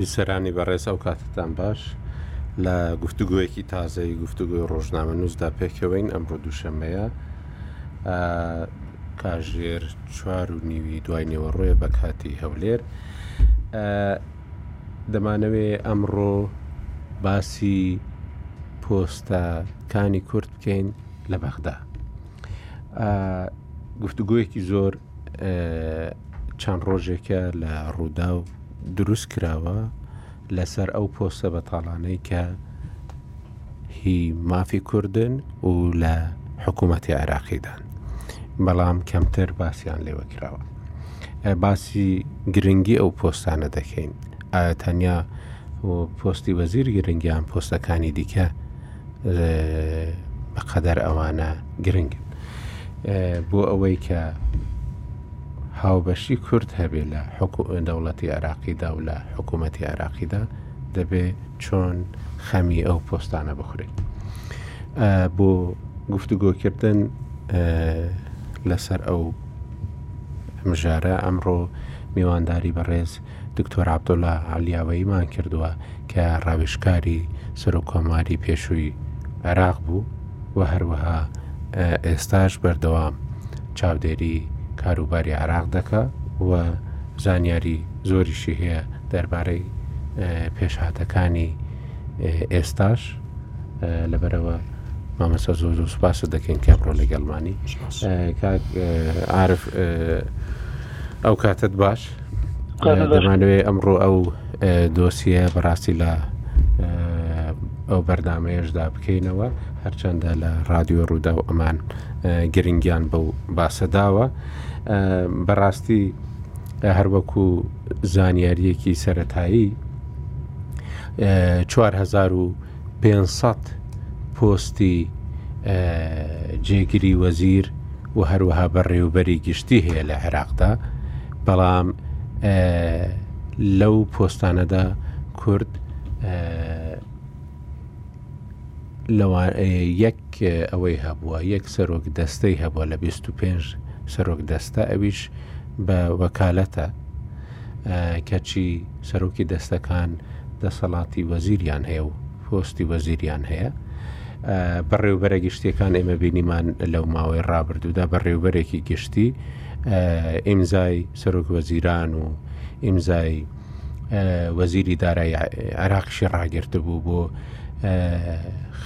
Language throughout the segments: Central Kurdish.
بیسەرانی بەڕێز ئەو کاتتان باش لە گفتوگویەکی تازەی گفتوگوی ڕۆژنامە نووسدا پێکەوەین ئەمڕۆ دووشەمەیە کاژێر چوار و نیوی دوای نێوەڕۆیە بە کاتی هەولێر دەمانەوێ ئەمڕۆ باسی پۆستە کانی کورد بکەین لە بەغدا گفتوگویەکی زۆر چەند ڕۆژێکە لە ڕوودا و دروست کراوە لەسەر ئەو پۆستە بە تاڵانەی کە هی مافی کوردن و لە حکوومەتی عێراقیدان بەڵام کەمتر باسییان لێوە کراوە باسی گرنگی ئەو پۆستانە دەکەین ئایا تەنیا پۆستی وەزیر گرنگیان پۆستەکانی دیکە بەقەدەر ئەوانە گرنگن بۆ ئەوەی کە هاوبەشی کورد هەبێ لە حکو دەوڵەتی عراقیدا و لە حکوومەتی عراقیدا دەبێ چۆن خەمی ئەو پۆستانە بخورێت بۆ گفتوگۆکردن لەسەر ئەو مژارە ئەمڕۆ میوانداری بەڕێز دکتۆر عبدۆلا علیاوەیمان کردووە کە ڕاوشکاری سەرۆک کۆماری پێشووی عێراق بوو و هەروەها ئێستاش بەردەوام چاودێری کاروباری عراق دەکە و زانیاری زۆریشی هەیە دەربارەی پێشهاتەکانی ئێستاش لەبەرەوە مامەسا زۆ زۆ سوپاست دەکەین کە بڕۆ لەگەڵمانی عرف ئەو کاتت باش دەمانوێ ئەمڕۆ ئەو دۆسیە بەڕاستی لە ئەو بەرنمەیەشدا بکەینەوە هەرچەندە لە رادیۆ ڕوودا و ئەمان گرنگیان بەو باسەداوە بەڕاستی هەروەکو زانیارییەکی سەرەتایی، چوار هەزار و پێنج سەد پۆستی جێگری وەزیر و هەروەها بەڕێوبەری گشتی هەیە لە عێراقدا، بەڵام لەو پۆستانەدا کورد یەک ئەوەی هەبووە یەک سەرۆک دەستەی هەبووە لە 25 سەرۆک دەستە ئەویش بە وەکالەتە کەچی سەرۆکی دەستەکان دەسەڵاتی وەزیریان هەیە و پۆستی وەزیریان هەیە بەڕێوبەرە گشتیەکان ئێمە بینیمان لەو ماوەی ڕابردوودا بەڕێوبەرێکی گشتی ئیمزای سەرۆک وەزیران و ئیمزای وەزیری دارایی عێراقیشی ڕاگرتبوو بۆ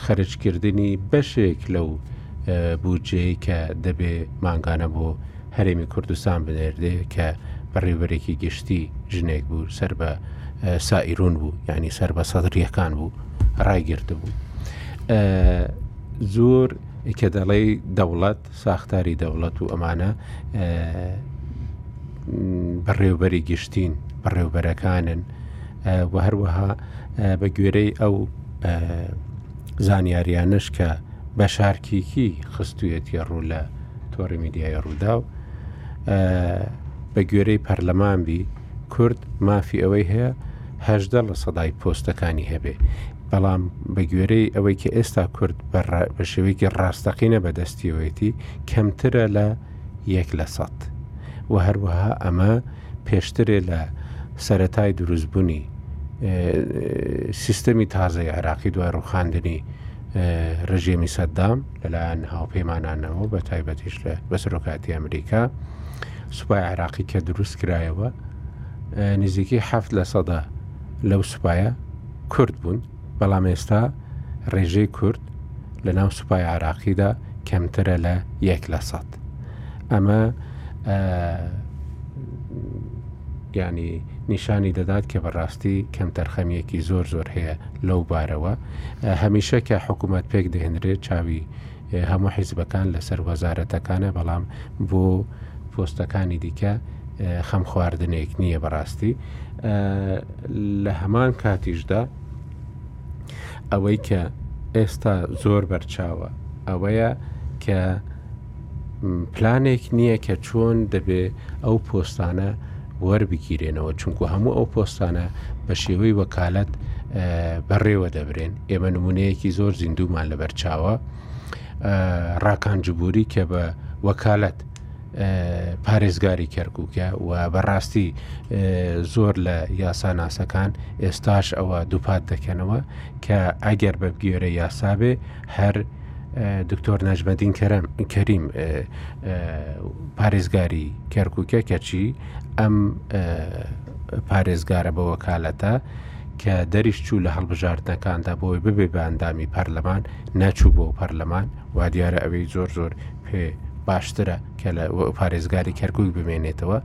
خەرجکردنی بەشێک لەو بودجەیە کە دەبێ مانگانە بۆ هەرێمی کوردستان بنێردێ کە بەڕێوبەرێکی گشتی ژنێک بوو سەر بە سائیرون بوو ینی سەر بە سەدرریەکان بوو ڕایگررت بوو زۆر کە دەڵێ دەوڵەت ساختاری دەوڵەت و ئەمانە بەڕێوبەری گشتین بەڕێوبەرەکانن و هەروەها بە گوێرەی ئەو زانیاریانش کە بە شارکیکی خستویەتی ڕوو لە تۆڕی میدیای ڕوودا و بە گوێرەی پەرلەمان بی کورد مافی ئەوەی هەیە هەژدە لە سەدای پۆستەکانی هەبێ بەڵام بە گوێرەی ئەوەی کە ئێستا کورد بە شێوەیەکی ڕاستەقینە بەدەستیەوەیەتی کەمترە لە یەک لە سەد و هەروەها ئەمە پێشترێ لە سەتای دروستبوونی سیستەمی تازەی عێراقی دوای ڕوخاندنی ڕژێمی سەددام لەلایەن هاوپەیمانانەوە بە تایبەتیش لە بە سەرۆکاتی ئەمریکا سوپای عێراقی کە دروست کرایەوە نزیکی هەفت لە سەدا لەو سوپایە کورد بوون بەڵام ئێستا ڕێژەی کورد لە ناو سوپای عراقیدا کەمترە لە یەک لە سەد ئەمە ینی نیشانی دەدات کە بەڕاستی کەم تەرخەمیەکی زۆر زۆر هەیە لەو بارەوە هەمیشە کە حکومەت پێک دەهێنرێت چاوی هەموو حیزبەکان لەسەر وەزارەتەکانە بەڵام بۆ پۆستەکانی دیکە خەم خواردنێک نییە بەڕاستی لە هەمان کاتیشدا ئەوەی کە ئێستا زۆر بەرچاوە ئەوەیە کە پلانێک نییە کە چۆن دەبێ ئەو پۆستانە وەربگیرێنەوە چونکو هەموو ئەو پۆستانە بە شێوەی وەکالەت بەڕێوە دەبرێن ئێمە نمونەیەکی زۆر زیندومان لە بەرچاوە ڕاکان جبووری کە بە وەکالەت پارێزگاری کەرکووکە و بەڕاستی زۆر لە یاساناسەکان ئێستاش ئەوە دووپات دەکەنەوە کە ئەگەر بەبگوێرە یاسابێ هەر دکتۆر نەجمەدین کەرەم کەریم پارێزگاری کەرکووکە کەچی ئەم پارێزگارە بە وەکالەتە کە دەریش چوو لە هەڵبژاردنەکاندا بۆی ببێ بە ئەندامی پەرلەمان نەچوو بۆ پەرلەمان و دیارە ئەوەی زۆر زۆر پێ باشترە کە لە پارێزگاری کەرکک بمێنێتەوە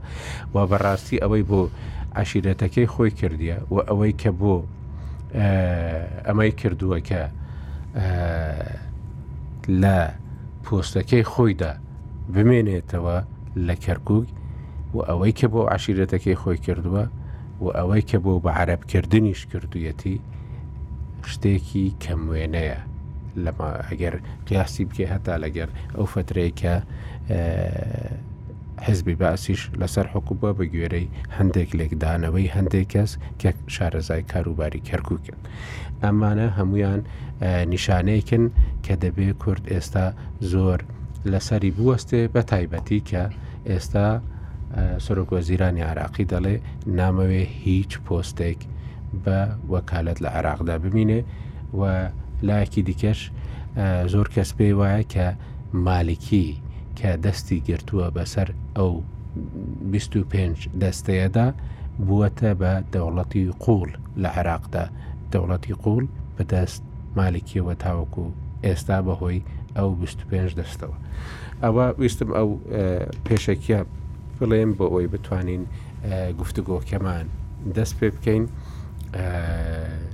و بەڕاستی ئەوەی بۆ عشیرەتەکەی خۆی کردیە و ئەوەی کە بۆ ئەمەی کردووە کە لە پۆستەکەی خۆیدا بمێنێتەوە لە کەرکک و ئەوەی کە بۆ عشیرەتەکەی خۆی کردووە و ئەوەی کە بۆ بە عربکردنیش کردویەتی شتێکی کەم وێنەیە لەمە ئەگەر قیاسی بکە هەتا لەگەر ئەو فترەیە حیزبی بەعسیش لەسەر حوکم بووە بە گوێرەی هەندێک لێکدانەوەی هەندێک کەس کە شارەزای کاروباری کەرکووکن ئەمانە هەمویان نیشانەیەکن کە دەبێ کورد ئێستا زۆر لەسەری بوەستێ بە تایبەتی کە ئێستا سەرۆک وەزیرانی عراقی دەڵێ نامەوێ هیچ پۆستێک بە وەکالەت لە عراقدا ببینێ و لایەکی دیکەش زۆر کەس پێی وایە کە مالکی کە دەستی گرتووە بەسەر ئەو بیست و پێنج دەستەیەدا بووەتە بە دەوڵەتی قووڵ لە عێراقدا دەوڵەتی قووڵ بەدەست مالکیەوە تاوەکو ئێستا بەهۆی ئەو 25 دەستەوە ئەوە ویستم ئەو پێشەکیە بڵێم بۆ ئەوی بتوانین گفتوگۆکەمان دەست پێ بکەین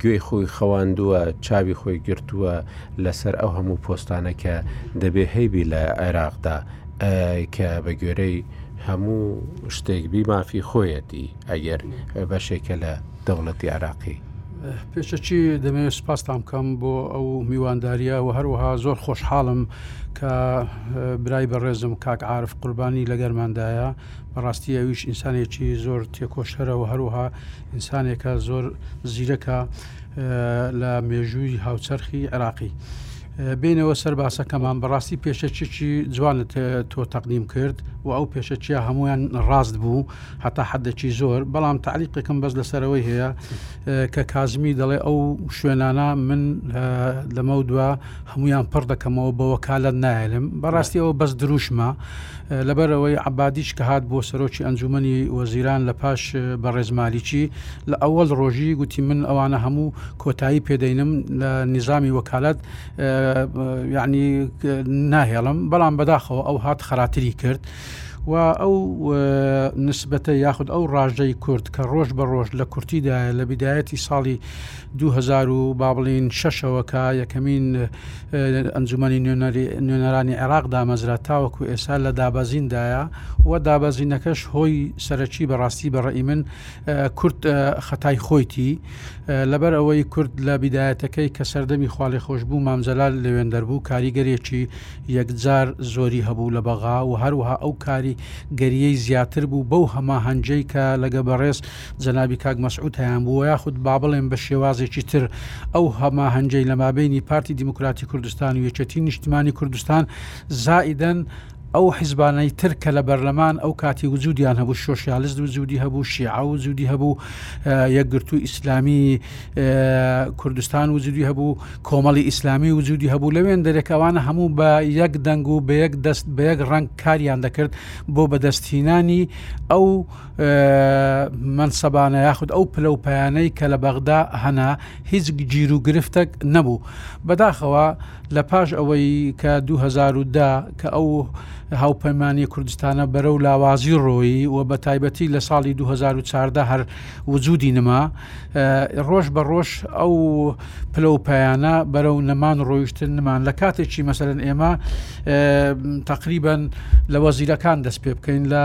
گوێی خۆی خەواندووە چاوی خۆی گرتووە لەسەر ئەو هەموو پۆستانە کە دەبێ هەیبی لە عێراقدا کە بە گوێرەی هەموو شتێکبی مافی خۆیەتی ئەگەر بەشێکە لە دەوڵەتی عراقی پێشەچی دەمەوێت سپاستان بکەم بۆ ئەو میوانداریە و هەروەها زۆر خۆشحاڵم کە برای بەڕێزم کاک عاعرف قوربانی لەگەرماندایە بەڕاستی ئەویش ئینسانێکی زۆر تێکۆشەرە و هەروها ئینسانێکە زۆر زیرەکە لە مێژووی هاوچەرخی عێراقی. بینەوە سەر باسەکەمان بەڕاستی پێشەچێکی جوانت تۆ تەقدیم کرد و ئەو پێشەچیە هەمویان ڕاست بوو هەتا حدەکی زۆر بەڵام تعلیقەکەم بەس لەسەرەوەی هەیە کە کازمی دەڵێ ئەو شوێنانە من لەمە دووە هەموویان پڕ دەکەمەوە بە وەکالەت نایەلم بەڕاستی ئەوە بەس دروشمە لەبەر ئەوەی عبادیش کە هات بۆ سەرۆکی ئەنجومنی وەزیران لە پاش بەڕێز مالیکی لە ئەوەڵ ڕۆژی گوتی من ئەوانە هەموو کۆتایی پێدەینم لە نظامی وەکالەت یعنی ناهێڵم بەڵام بەداخەوە ئەو هات خراتری کرد و ئەو نسبەتە یاخود ئەو ڕژەی کورد کە ڕۆژ بە ڕۆژ لە کورتیدایە لە بدایەتی ساڵی دوو هەزار و با بڵێین شەشەوە کە یەکەمین ئەنجومەنی نوێنەرانی عێراق دامەزرا تاوەکو ئێستا لە دابەزیندایە و دابەزینەکەش هۆی سەرەکی بەڕاستی بەڕێی من کورت خەتای خۆیتی لەبەر ئەوەی کورد لە بیدایەتەکەی کە سەردەمی خاڵی خۆش بوو مامجلال لەوێن دەربوو کاریگەرێکی یەکجار زۆری هەبوو لە بەغا و هەروها ئەو کاری گەریەی زیاتر بوو بەو هەماهەنجەی کە لەگە بەڕێز جەنابی کاک مەسعود هەیانبوو و یاخود با بڵێم بە شێوازێکی تر ئەو هەماهەنگیەی لە مابەینی پارتی دیموکراتی کوردستان و یەکێتی نیشتمانی کوردستان زائیدەن ئەو حیزبانەی تر کە لە بەرلەمان ئەو کاتی وجودیان هەبوو سۆسیالست وجودی هەبوو شیعە وجودی هەبوو یەکگرتوو ئیسلامی کوردستان وجودی هەبوو کۆمەڵی ئیسلامی وجودی هەبوو لەوێن دەرێکەوانە هەموو بە یەک دەنگ و بە یەک دەست بە یەک ڕنگ کاریان دەکرد بۆ بەدەستهینانی ئەو مەنسەبانە یاخود ئەو پلە و پایانەی کە لە بەغدا هەنا هیچ گیر و گرفتەک نەبوو بەداخەوە لە پاش ئەوەی کە 2010 کە ئەو هاوپەیمانانی کوردستانە بەرە و لاوازی ڕۆیی و بە تایبەتی لە ساڵی 2014 هەر وجودی نما ڕۆژ بە ڕۆژ ئەو پلە و پایانە بەرە و نەمان ڕۆیشتن نمان لە کاتێکی مەسەرن ئێمە تقریبن لە وەزیرەکان دەست پێ بکەین لە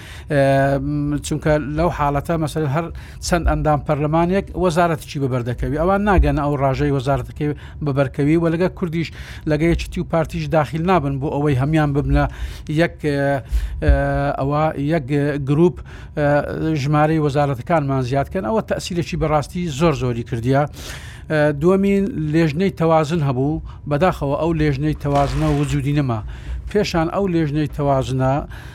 چونکە لەو حاڵەتە مەسەر هەر چەند ئەندام پەرلەمانێک وەزارەتکی بەبەردەکەوی ئەوان ناگەن ئەو ڕژەی وەزارەتەکەی بەبەرکەوی و لەگە کوردیش لەگەی چتی و پارتیش داخل نابن بۆ ئەوەی هەمان ببنە یەک ئەوە یەک گروپ ژمارەی وەزارەتەکانمان زیادکەن ئەوە تەسیرێکی بەڕاستی زۆر زۆری کردیە. دومین لێژنەی تەوازن هەبوو بەداخەوە ئەو لێژنەی تەوازنە وجودی نەما پێشان ئەو لێژنەی تەوازنە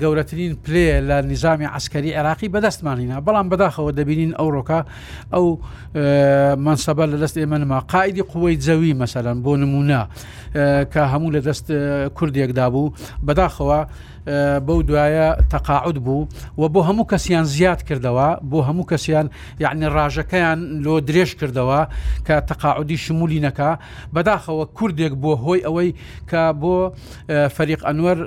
گەورەترین پلێ لە نیزامی عسکەری عێراقی بەدەستمان هینا بەڵام بەداخەوە دەبینین ئەو ڕۆکە ئەو منسەبە لە دەست ئێمە نما قائیدی قوی جەوی مەسەلەن بۆ نمونە کە هەموو لە دەست کوردێکدا بوو بەداخەوە بەو دوایە تەقاعود بوو و بۆ هەموو کەسیان زیاد کردەوە بۆ هەموو کەسیان یعنی ڕژەکەیان لۆ درێژ کردەوە کە تەقاعودی شمولی نەکا بەداخەوە کوردێک بۆ هۆی ئەوەی کە بۆ فەریق ئەنوەر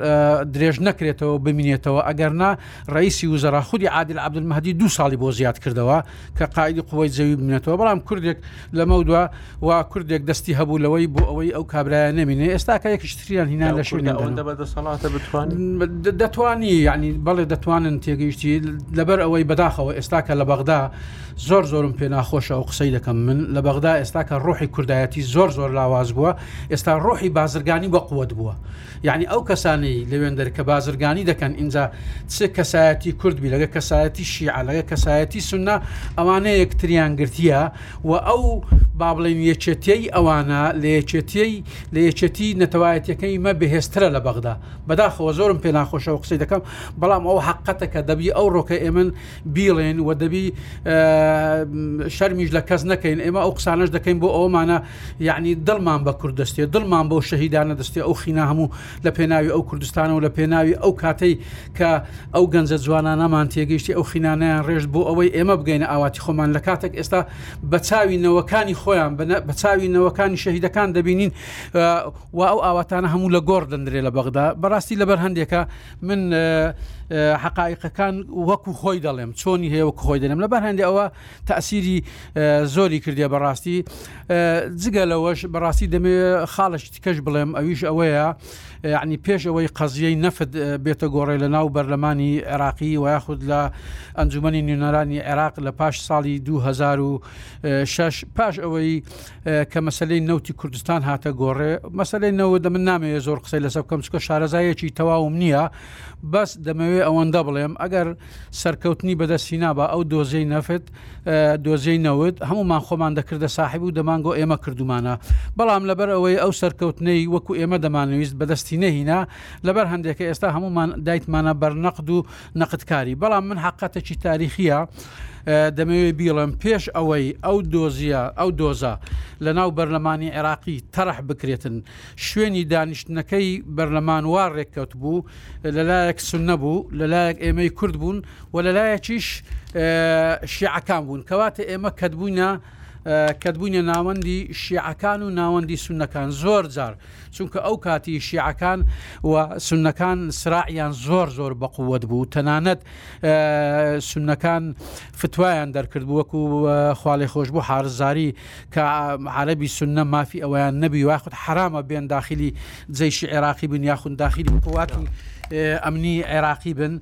درێژ نەکرێتەوە بمینێتەوە ئەگەرنا ڕیسی وزرا خودی عادل عبدل مەدی دو ساڵی بۆ زیاد کردەوە کە قاعدی قوی زەوی بمێتەوە بەڵام کوردێک لەمە دوا و کوردێک دەستی هەبوو لەوەی بۆ ئەوەی ئەو کابراە نمینێ ئێستاکە یەکشتریان هینا لە دەتوانی ینی بەڵێ دەتوانن تێگەیشتی لەبەر ئەوەی بەداخەوە ئێستاکە لە بەغدا زۆر زۆرم پێ ناخۆشە ئەو قسەی دەکەم من لە بەغدا ئێستاکە ڕۆحی کوردایەتی زۆر زۆر لاواز بووە ئێستا ڕۆحی بازرگانی بەقوەت بووە یانی ئەو کەسانەی لەوێندەر کە بازرگانی دەکەن ئینجا چ کەسایەتی کورد بی لەگە کەسایەتی شیعە لەگە کەسایەتی سنە ئەوانە یەکتریان گرتیە و ئەو با بڵێن یەکێتیی ئەوانە لە یەکێتیی لە یەکێتی نەتەوایەتەکەی مە بەهێزترە لە بەغدا بەداخەوە زۆرم پێ ناخۆشەوە قسەی دەکەم بەڵام ئەو حقەتە کە دەبی ئەو ڕۆکە ئێمن بیڵێن و دەبی شەرمیش لە کەس نەکەین ئێمە ئەو قسانش دەکەین بۆ ئەومانە یەعنی دڵمان بە کورد دەستێ دڵمان بەو شەهیدانە دەستێ ئەو خینا هەموو لە پێناوی ئەو کوردستانە و لە پێناوی ئەو کاتەی کە ئەو گەنجە جوانانەمان تێگەیشتی ئەو خینانیان ڕێژ بۆ ئەوەی ئێمە بگەینە ئاواتی خۆمان لە کاتێک ئێستا بە چاوی نەوەکانی خۆیان بە چاوی نەوەکانی شەهیدەکان دەبینین و ئەو ئاواتانە هەموو لە گۆڕ دەندرێ لە بەغدا بەڕاستی لەبەر هەندێکە من حقائقەکان وەکو خۆی دەڵێم چۆنی هەیە وەکو خۆی دەڵێم لەبەر هەندێک ئەوە تاسیری زۆری کردێ بەڕاستی جگە لەوەش بەڕاستی دەمێ خاڵش تکەش بڵێم ئەویش ئەوەیە ینی پێش ئەوەی قەزیەی نەفت بێتە گۆڕێ لە ناو بەرلەمانی عێراقی و یاخود لە ئەنجومی نوێنەرانی عێراق لە پاش ساڵی 2006 پاش ئەوەی کە مەسلەی نەوتی کوردستان هاتە گۆڕێ مەسلەی نەوە دە من نامەوێت زۆر قسەی لەسە بکەم چکە شارەزایەکی تەواوم نییە بەس دەمەوێت ئەوەندە بڵێم ئەگەر سەرکەوتنی بەدەستینا بە ئەو دۆزەی نەفت دۆزێی نەوت هەمومان خۆمان دەکردە ساحب و دەمانگۆ ئێمە کردومانە بەڵام لەبەر ئەوەی ئەو سەرکەوتنەی وەکو ئێمە دەمانویست بەدەستی نەهینا لەبەر هەندێکە ئێستا هەمومان دایتمانە بەرنەقد و نەقدکاری بەڵام من حقەتەکی تاریخیە دەمەوێ بیڵم پێش ئەوەی ئەو دۆزیە ئەو دۆزە لە ناو بەرلەمانی عێراقی تەرح بکرێتن شوێنی دانیشتنەکەی بەرلەمان وا ڕێککەوت بوو لەلایەک سنە بوو لەلایەک ئێمەی کورد بوون وە لەلایەکیش شیعەکان بوون کەواتە ئێمە کەتبووینە کەتبووینە ناوەندی شیعەکان و ناوەندی سونەکان زۆر جار چونکە ئەو کاتی شیعەکان و سونەکان سرائیان زۆر زۆر بەقووەت بوو تەنانەت سونەکان فتوایان دەرکرد وەکو خاڵێ خۆش بوو حارزاری کە عربی سنە مافی ئەویان نەبی واخود حرامە بێن داخلی جەیشی عێراقی بن یاخون داخلی قوواتی ئەمنی عێراقی بن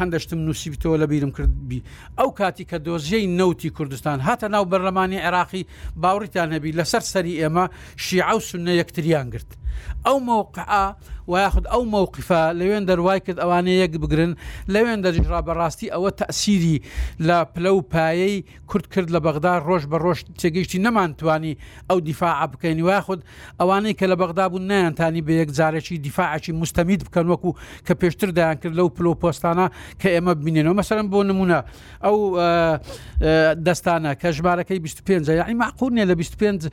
هەندە شتم نووسیبتەوە لە بیرم کرد بی ئەو کاتی کە دۆزیەی نەوتی کوردستان هاتە ناو بەرلەمانی عێراقی باوڕیتان نەبی لەسەر سەری ئێمە شیعە و سنە یەکتریان گرت ئەو مووقعە و یاخود ئەو مووقفە لەوێن دەروای کرد ئەوانەیە یەک بگرن لەوێن دەجیڕا بەڕاستی ئەوە تەسیری لە پلە و پایەی کورد کرد لە بەغدا ڕۆژ بە ڕۆژ تێگەیشتی نەمان توانی ئەو دیفاعە بکەین ویاخود ئەوانەی کە لە بەغدا بوون نەیان تانی بە یەک جارەکی دیفاعەکی موستەمید بکەن وەکو کە پێشتر دەیان کرد لەو پلۆ پۆستانە کە ئێمە ببینێنەوە مەسەرم بۆ نمونە ئەو دەستانە کە ژمارەکەی 25 یعنی معقول نیە لە 25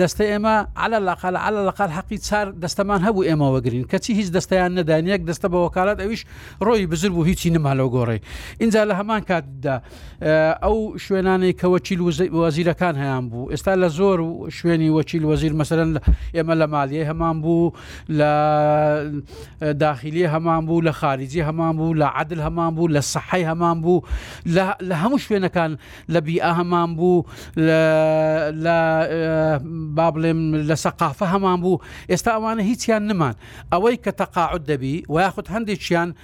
دەستە ئێمە على لەقال على لەقال حەقی چار دەستەمان هەبوو ئێمە وەگرین کەچی هیچ دەستیان نەدان یەک دەستە بە وەکالات ئەویش ڕۆی بزر بوو هیچی نما لەو گۆڕی اینجا لە هەمان کاتدا ئەو شوێنانەی کە وەکیل وەزیرەکان هەیان بوو ئێستا لە زۆر شوێنی وەکیل وەزیر مەسەرەن ئێمە لە مالیە هەمان بوو لە داخلی هەمان بوو لە خارجی هەمان بوو لە عادل هەمان بوو لە سەحی هەمان بوو لە هەموو شوێنەکان لە بیئە هەمان بوو لە با بڵێم لە سەقافە هەمان بوو ئێستا ئەوانە هیچیان نمان ئەوەی کە تەقاعد دەبی ویاخود هەندێکیان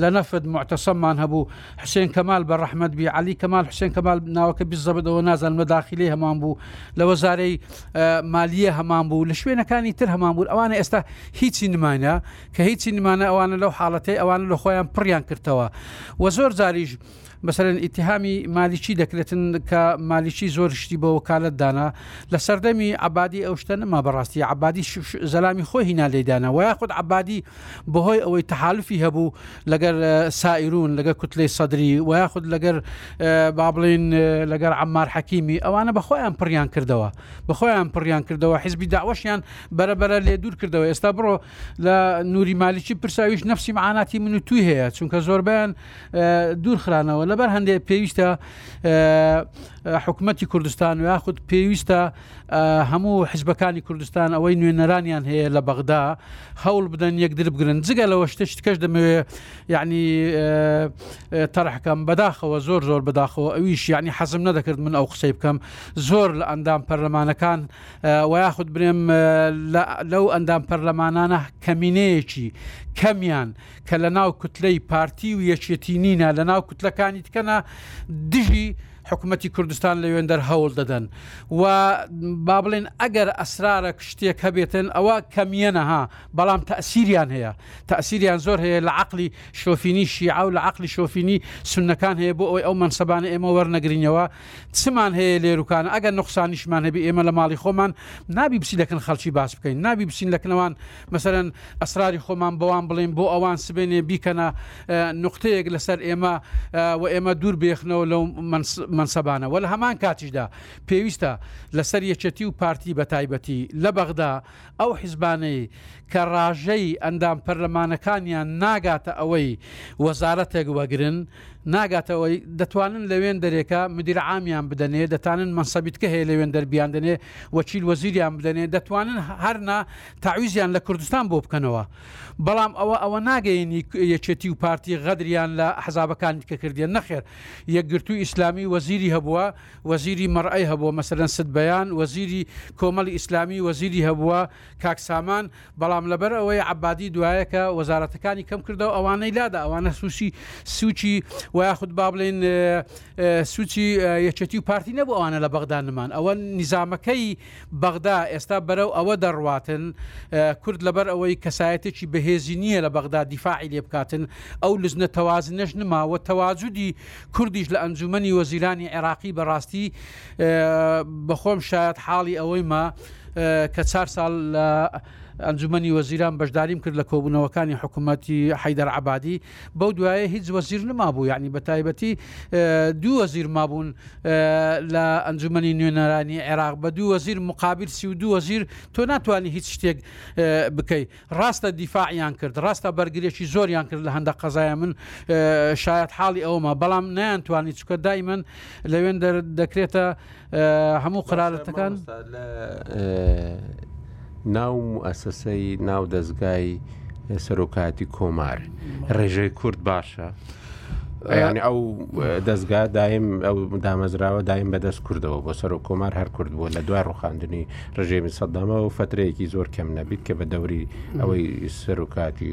لە نەفت موعتەسەممان هەبوو حوسێن کەمال بە ڕەحمەت بی عەلی کەمال حوسێن کەمال ناوەکە بیزەبت ئەوە نازانم لە داخیلەی هەمان بوو لە وەزارەی مالیە هەمان بوو لە شوێنەکانی تر هەمان بوون ئەوانە ئێستا هیچی نمانە کە هیچی نمانە ئەوانە لەو حاڵەتەی ئەوان لە خۆیان پڕیان کردەوە و زۆر جاریش مەسەلەن ئیتیهامی مالیکی دەکرێتن کە مالیکی زۆر شتی بۆ وەکالەت دانا لە سەردەمی عبادی ئەو شتە نەما بەڕاستی عبادی زەلامی خۆی هینا لێدانا وای خود عبادی بەهۆی ئەوەی تەحالفی هەبوو لەگەر سائیرون لەگە کوتلەی سەدری وای خود لەگەر با بڵین لەگەر عمار حەکیمی ئەوانە بەخۆیان پڕیان کردەوە بەخۆیان پڕیان کردەوە حزبی داوەشیان بەرەبەرە لێ دوور کردەوە ئێستا بڕۆ لە نوری مالیکی پرساویش نفسی معاناتی من و توی هەیە چونکە زۆربیان دوورخرانەوە لەبەر هەندێک پێویستە حکوومەتتی کوردستان و یاخود پێویستە هەموو حزبەکانی کوردستان ئەوەی نوێنەرانیان هەیە لە بەغدا هەوڵ بدەن یەکدر بگرن جگە لەوە شتش تکەش دەمەوێ یعنی تەرحکەم بەداخەوە زۆر زۆر بەداخەوە ئەویش یعنی حەزم نەدەکرد من ئەو قسەی بکەم زۆر لە ئەندام پەرلەمانەکان و یاخود برێم لەو ئەندام پەرلەمانانە کەمینەیەکی کەمیان کە لە ناو کوتلەی پارتی و یەکێتی نینە لە ناو کوتلەکانی تکەنا دژی حکوومەتتی کوردستان لە وێندەر هەوڵ دەدەن و با بڵێن ئەگەر ئەسرارە شتێک هەبێتن ئەوە کەمیە نەها بەڵام تەسیریان هەیە تەسیریان زۆر هەیە لە عقلی شۆفینی شیعە و لە عقلی شۆفینی سنەکان هەیە بۆ ئەوی ئەو منسەبانە ئێمە وەرنەگرینەوە چمان هەیە لێروکان ئەگەر نقصانیشمان هەبی ئێمە لە ماڵی خۆمان نابی بچی لەکن خەڵکی باس بکەین نابی بچین لەکنەوان مەسەلەن ئەسراری خۆمان بەوان بڵێین بۆ ئەوان سبێنێ بیکەنە نقطەیەک لەسەر ئێمە و ئێمە دوور بێخنەوە لەو منسەبانە وە لە هەمان کاتیشدا پێویستە لەسەر یەکەتی و پارتی بە تایبەتی لە بەغدا ئەو حیزبانەی کە ڕاژەی ئەندام پەرلەمانەکانیان ناگاتە ئەوەی وەزارەتێک وەگرن ناگاتەوەی دەتوانن لەوێن دەرێکە مدیرعامیان بدەنێ دەتانن منسەبیتکە هەیە لەوێن دەربیاندنێ وەچیل وەزیریان بدەنێ دەتوانن هەرنا تەعویزیان لە کوردستان بۆ بکەنەوە بەڵام ئەوە ئەوە ناگەینی یەکێتی و پارتی غەدریان لە حەزابەکانی کە کردیان نەخێر یەکگرتوو ئیسلامی وەزیری هەبووە وەزیری مەڕعی هەبووە مەسەرەن ست بەیان وەزیری کۆمەڵی ئیسلامی وەزیری هەبووە کاکسامان بەڵام لەبەر ئەوەی عبادی دوایەکە وەزارەتەکانی کەم کردەوە ئەوانەی لادا ئەوانە سوسی سوچی و یاخود با بڵێن سوچی یەکێتی و پارتی نەبوو ئەوانە لە بەغدا نمان ئەوە نیزامەکەی بەغدا ئێستا بەرەو ئەوە دەڕواتن کورد لەبەر ئەوەی کەسایەتێکی بەهێزی نییە لە بەغدا دیفاعی لێ بکاتن ئەو لجنە تەوازنەش نماوە تەواجودی کوردیش لە ئەنجومەنی وەزیرانی عێراقی بەڕاستی بەخۆم شایەت حاڵی ئەوەیمە کە چار ساڵ لە ئەنجومەنی وەزیران بەشداریم کرد لە کۆبوونەوەکانی حکوومەتی حیدەر عبادی بەو دوایە هیچ وەزیر نمابوو یعنی بە تایبەتی دوو وەزیر مابوون لە ئەنجومنی نوێنەرانی عێراق بە دوو وەزیر مقابل سی و دوو وەزیر تۆ ناتوانانی هیچ شتێک بکەی ڕاستە دیفاعیان کرد ڕاستە بەرگرێکی زۆریان کرد لە هەندە قەزای من شاید حاڵی ئەومە بەڵام نیان توانانی چکە دایمەن لەوێن دەکرێتە هەموو قەرارەتەکان. مامۆستا لە ناو موئەسەسەی ناو دەزگای سەرۆکایەتی کۆمار ڕێژەی کورد باشە؟ یعنی ئەو دەستگا دایم ئەو دامەزراوە دایم بەدەست کردەوە بۆ سەر و کۆمار هەر کرد بووە لە دوای ڕوخاندنی ڕژێمی سەدامەوە فترەیەکی زۆر کەم نەبیت کە بە دەوری ئەوەی سەرۆکاتی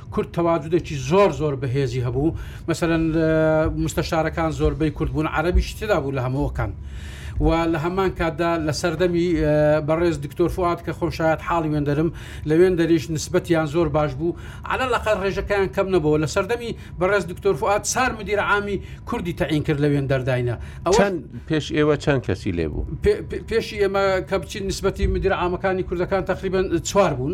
کورد تەواجودێکی زۆر زۆر بەهێزی هەبوو مەسەلەن مستەشارەکان زۆربەی کورد بوون عەرەبیش تێدا بوو لە هەمووەکان و لە هەمان کاتدا لە سەردەمی بەڕێز دکتۆر فواد کە خۆم شایەت حاڵی وێندەرم لە وێندەریش نسبەتیان زۆر باش بوو عەلە لەقەر ڕێژەکەیان کەم نەبەوە لە سەردەمی بەڕێز دکتۆر فواد سار مدیر عامی کوردی تەعین کرد لە وێندەرداینە ئەوە چەند پێش ئێوە چەند کەسی لێ بوو؟ پێ- پێ- پێشی ئێمە کە بچین نسبەتی مدیر عامەکانی کوردەکان تقریبا چوار بوون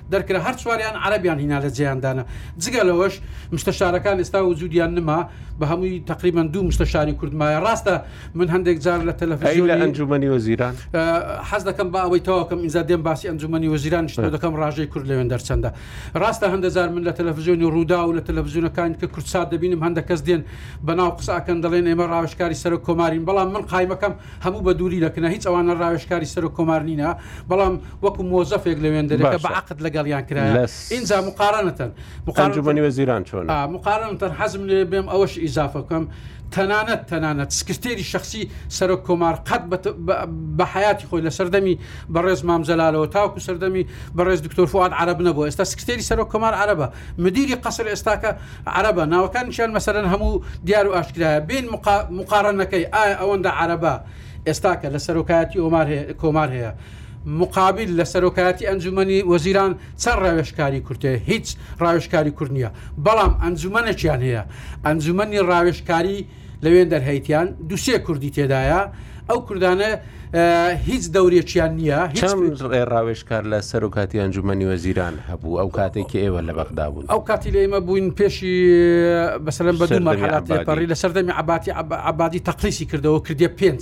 دەرکرا هەر چواریان عەرەبیان هینا لە جێیان دانا جگە لەوەش مستەشارەکان ئێستا وجودیان نما بە هەمووی تەقریبەن دوو مستەشاری کورد مایە ڕاستە من هەندێک جار لە ئەی لە تەلەفزیۆنی ئەنجومەنی وەزیران ئە، حەز دەکەم با ئەوەی تەواو کەم ئینجا دێم باسی ئەنجومەنی وەزیرانیش تۆ دەکەم ڕاژەی کورد لەوێندەر چەندە ڕاستە هەندە جار من لە تەلەفزیۆنی ڕووداو و لە تەلەفزیۆنەکانی دیکە کوردسات دەبینم هەندە کەس دێن بە ناو قسە ئەکەن دەڵێن ئێمە ڕاوێژکاری سەرۆک کۆمارین بەڵام من قایمەکەم هەموو بە دووری دەکنە هیچ ئەوانە ڕاوێژکاری سەرۆک کۆمار نینە بەڵام وەکو مۆزەفێک لە وێندەرەکە بە عقد لەگەڵیان کرایە ئینجا مقارنەتەن مقارنی وەزیران چۆن مقارنتەن حەزم لێ بێم ئەوەش ئیزافەکەم تەنانەت تەنانەت سکرتێری شخصی سەرۆک کۆمار قەت بە حیاتی خۆی لە سەردەمی بەڕێز مامجلالەوە تاوکو سەردەمی بەڕێز دکتۆر فواد عرب نەبوو ئێستا سکرتێری سەرۆک کۆمار عربە مدیری قەسر ئێستاکە عربە ناوەکانیان مەسەرەن هەموو دیار و ئاشکرایە بین مقارنەکەی ئایا ئەوەندە عربە ئێستاکە لە سەرۆکایەتی ئۆمار کۆمار هەیە موقابیل لە سەرۆکایەتی ئەنجومەنی وەزیران چەند ڕاوێژکاری کورد هەیە هیچ ڕاوێژکاری کورد نییە بەڵام ئەنجومەنەکیان هەیە ئەنجومەنی ڕاوێژکاری لەوێن دەرهەیتیان دوسێ کوردی تێدایە ئەو کوردانە هیچ دەورێکیان نییە هیچ ڕاوێژکار لە سەرۆکاتی ئەنجومەنی وەزیران هەبوو ئەو کاتێکی ئێوە لە بەغدا بوون ئەو کاتی لە ئێمە بووین پێشی بەسەرم بەدومەڕ لە سەردەمی عباتی عبادی تەقلیسی کردەوە کردێ پێنج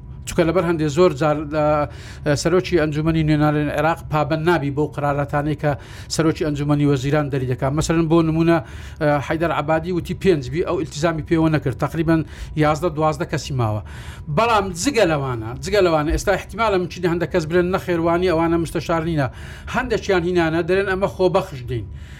چونکە لەبەر هەندێ زۆر جار سەرۆکی ئەنجومی نوێنارێن عێراق پابند نابی بۆ قرارەتانەی کە سەرۆکی ئەنجومی وەزیران دەری دەکات مەسەرن بۆ نمونە حیدەر عبادی وتی پێنجبی ئەو التزامی پێوە نەکرد تقریبان یازدە دوازدە کەسی ماوە بەڵام جگە لەوانە جگە لەوانە ئێستا احتیمالە مچین هەندە کەس برن نەخێوانی ئەوانە مستەشارنینە هەندێکیان هینانە دەرێن ئەمە خۆبەخش دین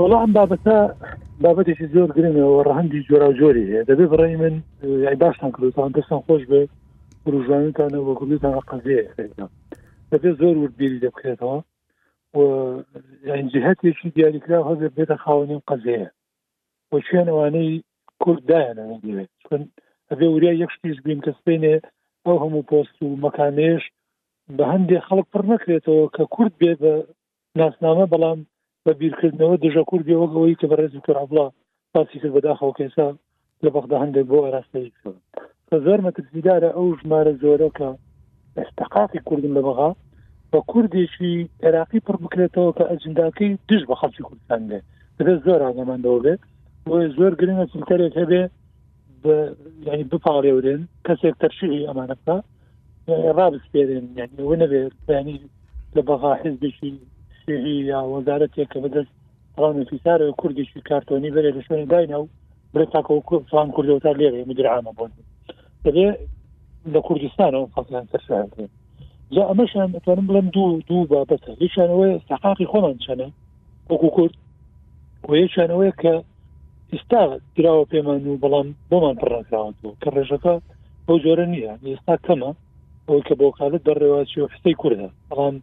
وەڵا ئەم بابەتە بابەتێکی زۆر گرنگەوە ڕەهندی جۆراوجۆری هەیە دەبێ بڕی من یای باشتان کردوتان دەستان خۆش بێ پروژوانتانە وە گردتان قەزێ دەبێت زۆر وردبیری دەبکرێتەوە جهتێکی دیاریکرا هەبێ بێتە خاوەنی قەزەیە و شوێن ئەوانەی کورددایانە نەگەوێت چون ئەبێ وریا یەک شتیش بین کە سپێنێ ئەو هەموو پۆست و مەکانێش بە هەندێک خەڵک پڕ نەکرێتەوە کە کورد بێ بە ناسنامە بەڵام بە بیرکردنەوە دژە کورد بێ وەک ئەوەی کە بەڕێز دکتۆر عەبڵا باسی کرد بەداخەوە کە ئێستا لە بەغدا هەندێک بۆ ئاراستەی کە زۆر مەترسیدارە ئەو ژمارە زۆرە کە ئەستەقاقی کوردن لە بەغا بە کوردێکی عێراقی پڕ بکرێتەوە کە ئەجنداکەی دژ بە خەڵکی کوردستان بێ دەبێت زۆر ئاگاماندەوە بێ بۆیە زۆر گرنگە فلتەرێک هەبێ یعنی بپاڵێورێن کەسێک تەرشیری ئەمانە بکە ڕابسپێرێن یعنی ئەوە نەبێ بەیانی لە بەغا حزبێکی شێعی یا وەزارەتێک کە بەدەست ڕانە فیسارەوە کوردیشی کارتۆنی بەرێ لە شوێنی داینا و بڵێ تاکەوە کورد فلان کوردەوە تا لێرە مدیر عامە بۆن دەبێ لە کوردستانەوە خەڵکیان تەرشیان کرێن جا ئەمەشیان دەتوانم بڵێم دوو دوو بابەتە یشانەوەی استحقاقی خۆمان چەنە وەکو کورد و یەکیان ئەوەیە کە ئستا دراوە پێمان و بەڵام بۆمان پڕنەکراوەەوە کە ڕێژەکە بۆ جۆرە نییە ئێستا کەمە ئەوەی کە بۆ کالت بەڕێواچی و حسەی کوردە بەڵام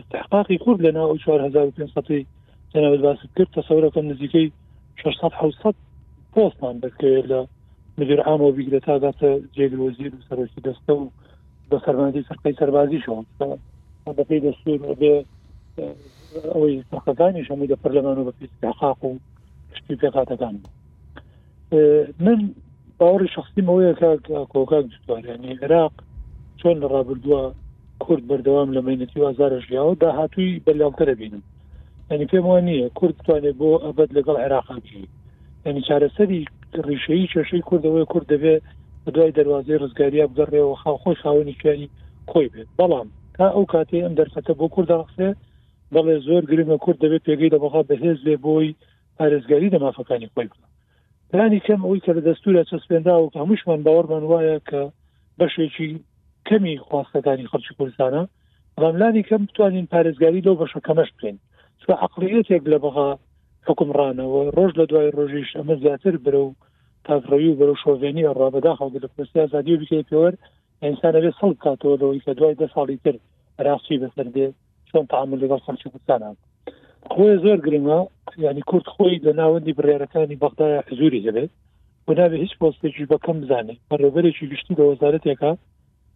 استحقاقی کورد لە ناو 4500 جەناوت باست کرد تەسەورەکەم نزیکەی 600 پۆستمان دەکرێت لە مدیر عامەوە بیگرێت تاگاتە جێگرۆزیر و سەرۆکی دەستە و بە فەرماندی فرقەی سەربازی شەوە بەپی دەستور بێ ئەوەی فرقەکانی شەمووی لە پەرلەمان و بەپی حقاق و شتی پێکاتەکان من باوەڕی شخصی مەوەیە کاک کۆکاک دوستوارانی عێراق چۆن لە ڕابردووە کورد بەردەوام لە مینەتی و ئازارە ژیاوە داهاتووی بەلاوتە دەبینم ینی پێم وان نییە کورد توانێت بۆ ئەبەت لەگەڵ عێراقی یعنی چارەسەری ڕیشەیی کێشەی کوردەوەی کورد دەبێ بە دوای دەواازەی ڕزگاریا بگەڕێەوە خاوخۆی خاوەنی شوێنی خۆی بێت بەڵام تا ئەو کاتێ ئەم دەرفەتە بۆ کورداخرێ بەڵێ زۆر گرنگە کورد دەبێت پێگەی لە بەغا بەهێز بێ بۆی پارێزگاری لە مافەکانی خۆی بکە پلانی کەم ئەوی کە لە دەستورە چەسپێنراوە کە هەمووشمان باوەڕمان وایە کە بەشێکی کەمی خواستەکانی خەڵکی کوردستانە بەڵام لانی کەم بتوانین پارێزگاری لەو بەشەکەمەش بکەین چ عقلیەتێک لە بەغا حوکمڕانەوە ڕۆژ لە دوای ڕۆژیش ئەمە زیاتر برە و تاکڕەوی و بەرەو شۆڤێنی ئەڕا بەداخەوە لە پرسیا زادی و بکەی پێوەر ئینسان ئەوێ سەڵ بکاتەوە لەوەی کە دوای دە ساڵی تر ڕاستی بەسەر دێ چۆن تعامل لەگەڵ خەڵکی کوردستان هەبوو خۆی زۆر گرنگە ینی کورد خۆی لە ناوەندی بڕارەکانی بەغدایە حزوری هەبێت و نابێت هیچ پۆستێکی بەکەم بزانێت بەڕێبەرێکی گشتی لە وەزارەتێکە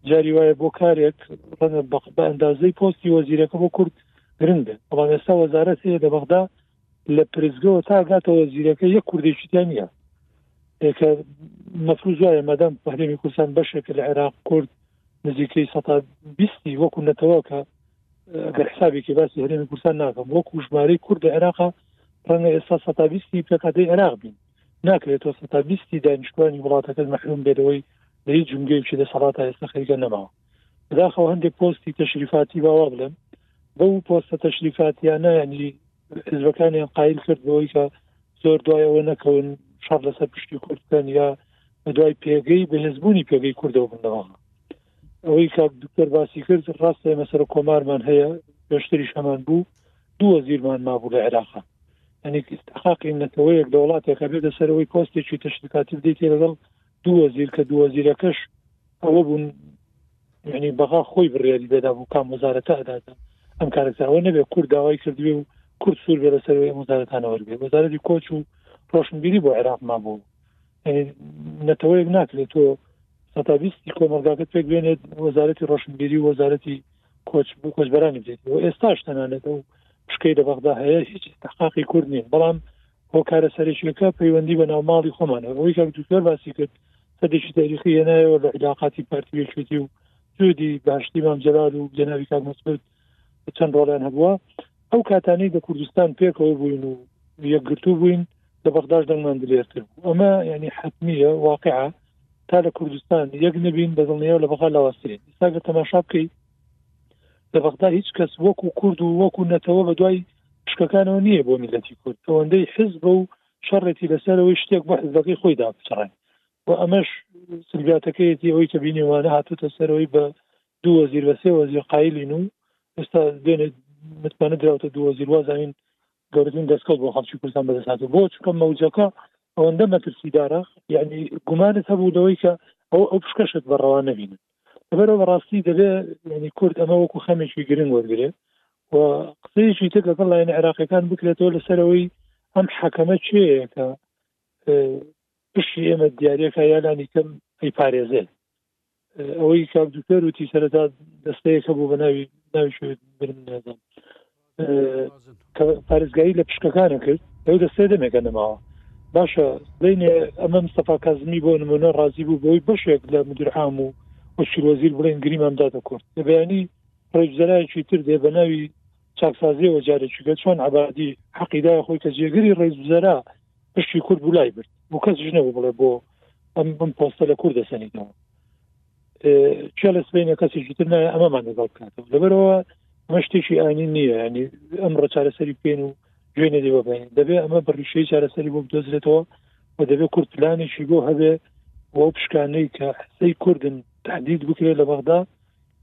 جاری وایە بۆ کارێک بە ئەندازەی پۆستی وەزیرەکە بۆ کورد گرنگ بێت بەڵام ئێستا وەزارەت هەیە لە بەغدا لە پرزگەوە تا گاتەوە زیرەکە یە کوردێکی تیانە ئێکە مەفروز وایە مادەم پەرێمی کوردستان بەشێکە لە عێراق کورد نزیکەی سە بیستی وەکو نەتەوەکە گەر حسابێکی باسی هەرێمی کوردستان ناکەم وەکو ژمارەی کورد لە عێراقا ڕەنگە ئێستا سە بیستی پێکاتی عێراق بین ناکرێتەوە سە بیستی دانیشتوانی وڵاتەکە مەحروم بێتەوەی لە هیچ جمگەیەکی دەسەڵات ئێستا خەریکە نەماوە بداخەوە هەندێک پۆستی تەشریفاتی باوا بڵێن بەو پۆستە تەشریفاتیانە ینی حزبەکانیان قایل کرد بۆی کە زۆر دوایەوە نەکەون شەڕ لەسەر پشتی کوردکەن یا بە دوای پێگەی بەهێزبوونی پێگەی کوردەوە بنەوە ئەوەی کاک دکتەر باسی کرد ڕاستە ئێمە سەر کۆمارمان هەیە پێشتری شەمان بوو دوو وەزیرمان مابوو لە عێراقا ئەنیستحقاقی نەتەوەیەک دەوڵاتێکە بێتە سەرەوەی پۆستێکی تەشتکاتی بدەیت لەگەڵ دوو وەزیر کە دوو وەزیرەکەش ئەوە بوون یعنی بەغا خۆی بڕیاری دەدا بوو کام وەزارەتە ئەداتە ئەم کارکتاوە نەبێ کورد داوای کردوێ و کورد سوور بێ لەسەر وەزارەتانە وەرگێ وەزارەتی کۆچ و ڕۆشنبیری بۆ عێراق مابوو نەتەوەیەک ناکرێت تۆ سەتا بیستی کۆمەلگاکە پێک بێنێت وەزارەتی ڕۆشنبیری و وەزارەتی کۆچ بۆ کۆچبەرانی بێت و ئێستاش تەنانێت و پشکەی لە بەغدا هەیە هیچ تحقاقی کورد نیە بەڵام هۆکارە سەرەکیەکە پەیوەندی بە ناوماڵی خۆمانە ئەوەی کاک دکتۆر باسی کرد سەدێکی تاریخی هێنایەوە لە علااقاتی پارتی یەکێتی و جودی باشتی مام جەلال و جەناوی کاک مسعود چەند ڕۆڵیان هەبووە ئەو کاتانەی لە کوردستان پێکەوە بووین و یەکگرتوو بووین لە بەغداش دەنگمان دلێرتر بوو ئەمە ینی حتمیە واقعە تا لە کوردستان یەک نبین بە دڵنیەوە لە بەغا لاواسترین ساگە تەماشا بکەیت لە بەغدا هیچ کەس وەکو کورد و وەکو نەتەوە بە دوای پشکەکانەوە نییە بۆ میلەتی کورد ئەوەندەی حزبە و شەڕێتی لەسەرەوەی شتێک بۆ حزبەکەی خۆی دابچڕێن و ئەمەش سلگاتەکەیەتی ئەوەی کە بینیوانە هاتوتە سەرەوەی بە دوو وەزیر بە سێ وەزیر قایلین و ئێستا دوێنێ متمانە دراوتە دوو وەزیر وازانین گەورترین دەستکەوت بۆ خەڵکی کوردستان بەدەساتە بۆ چکە مەوجەکە ئەوەندە مەترسیدارە یعنی گومانت هەبوو لەوەی کە ئەو ئەو پشکەشت بە ڕەوا نبینن لەبەرەوە بەڕاستی دەبێ ینی کورد ئەمە وەکو خەمێکی گرنگ وەرگێت و قسەیەکی تر لەگەڵ لاین عێراقەکان بکرێتەوە لەسەرەوەی ئەم حەکەمە چێەکە پشی ئێمە دیارەکە یالانی کەم ئەی پارێزێ ئەوەی کاک دوکتەر وتی سەرەتا دەستەیەکە بوو بە ناوی ناوی برم نازان پارێزگاری لە پشکەکانە کرد لەو دەستێ دەمێکە نەماوە باشە بینێ ئەمە مستەفا کازمی بۆ نمونە ڕازی بوو بۆی بەشێک لە مدرعام و وەسیر وەزیر بڵێن گریمان دادە کورد لە بەیانی ڕێبزەرایکی تر دێ بە ناوی چاکسازیەوە جارێکیگە چۆن عبادی حەقیدا خۆی کە جێگری ڕێزبزەرا پشتی کورد بلای برد بۆ کەس ژنەوە بڵێ بۆ ئەم بم پۆستە لە کورد دەسەنیتەوە چێڵە سبینە کەسێکی تر نایە ئەمەمان لەگەڵ بکاتەوە لەبەرەوە ئەمە شتێکی ئاینی نییە ینی ئەم ڕەچارەسەری پێن و گوێ نەدیوە بین دەبێ ئەمە بڕیشەی چارەسەری بۆ بدۆزرێتەوە و دەبێت کورد پلانێکی بۆ هەبێ بۆ پشکانەی کە حسەی کوردن تهدید بکرێت لە بەغدا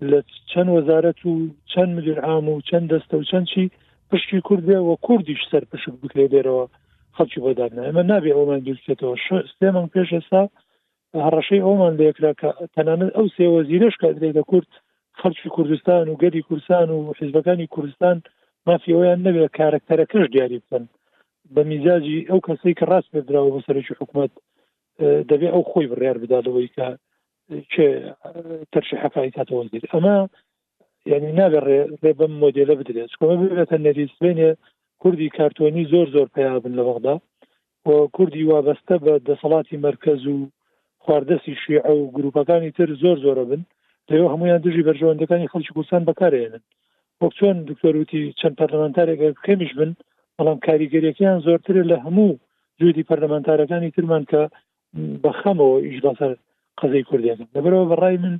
لە چەند وەزارەت و چەند مدیر عام و چەند دەستە و چەندچی پشتی کورد بێ و کوردیش سەر پشک بکرێ دێرەوە خەڵکی بۆدادنا ئەمە نابێ ئەومان دوورکێتەوە سێمان پێش ئێستا هەڕەشەی ئەومان لێکرا کە تەنانەت ئەو سێ وەزیرەش کە درێ دەکرد خەڵکی کوردستان و گەلی کوردستان و حیزبەکانی کوردستان مافیەوەیان نەبێت کارکتەرەکەش دیاری بکەن بە میزاجی ئەو کەسەی کە ڕاست پێدراوە بە سەرکی حکوومەت دەبێ ئەو خۆی بڕیار بداتەوەی کە چێ تەرشی حەکایکاتەوە زیر ئەمە یانی نابێ ڕێ ڕێ بەم مۆدێلە بدرێت چکۆمە ببێتە نەریسبێنێ کوردی کارتۆنی زۆر زۆر پیابن لە بەغدا و کوردی وابەستە بە دەسەڵاتی مرکز و خواردەسی شیعە و گروپەکانی تر زۆر زۆرە بن لەوە هەمویان دژی بەرژەوەندەکانی خەڵکی کوردستان بەکارێنن وەک چۆن دکتۆروتی چەند پەرلەمانتارێک کەمیش بن بەڵام کاریگەریەکەیان زۆرترە لە هەموو جودی پەرلەمانتارەکانی ترمان کە بە خەمەوە ئیش لەسەر قەزەی کوردێکم لەبەرەوە بەڕای من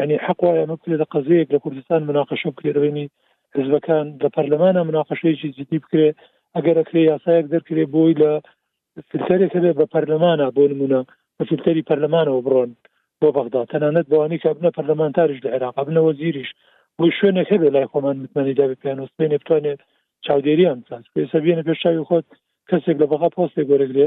ینی حەقواە بکرێت لە قەزەیەک لە کوردستان مناقەشە بکرێتەوەینی حزبەکان لە پەرلەمانە مناقەشەیەکی جدی بکرێ ئەگەر ئەکرێ یاسایەک دەرکرێ بۆی لە فلتەرێک هەبێ بە پەرلەمانە بۆ نمونە بە فلتەری پەرلەمانەوە بڕۆن بۆ بەغدا تەنانەت بەوانی کە بنە پەرلەمانتاریش لە عێراق بنە وەزیریش بۆی شوێنێک هەبێ لای خۆمان متمانی دابێ پیانۆستێنێ بتوانێت چاودێریان بکات پێسە بێنە پێشاوی خۆت کەسێک لە بەغا پۆستێک وەرەگرێ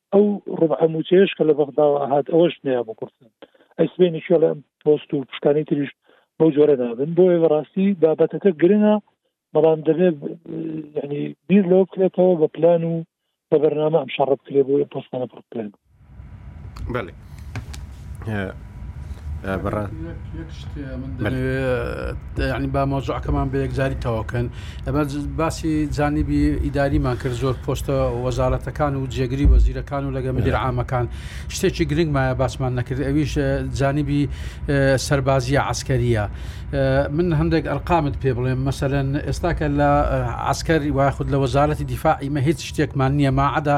ئەو ڕبعە موچەیەش کە لە بەغداوە هات ئەوەش نەیە بۆ کوردستان ئەی سبێنی شێڵە پۆست و پشکانی تریش بەو جۆرە نابن بۆیە بەڕاستی بابەتەکە گرنە بەڵام دەبێت ینی بیر لەوە بکرێتەوە بە پلان و بە بەرنامە ئەم شەڕ بکرێت بۆ پۆستانە پڕکرێن بله ینی با مۆزعەکەمان بە یەکجاری تەواوکەن ئەمە باسی جانیبی ئیداریمان کرد زۆر پۆستە وەزارەتەکان و جێگری وەزیرەکان و لەگە مدیر عامەکان شتێکی گرنگ مایە باسمان نەکرد ئەویش جانیبی سەربازیە عسکەریە من هەندێک ئەرقامت پێ بڵێم مەسەەن ئێستاکە لە عسکەری وایخود لە وەزارەتی دیفاعی مە هیچ شتێکمان نییە ماعدا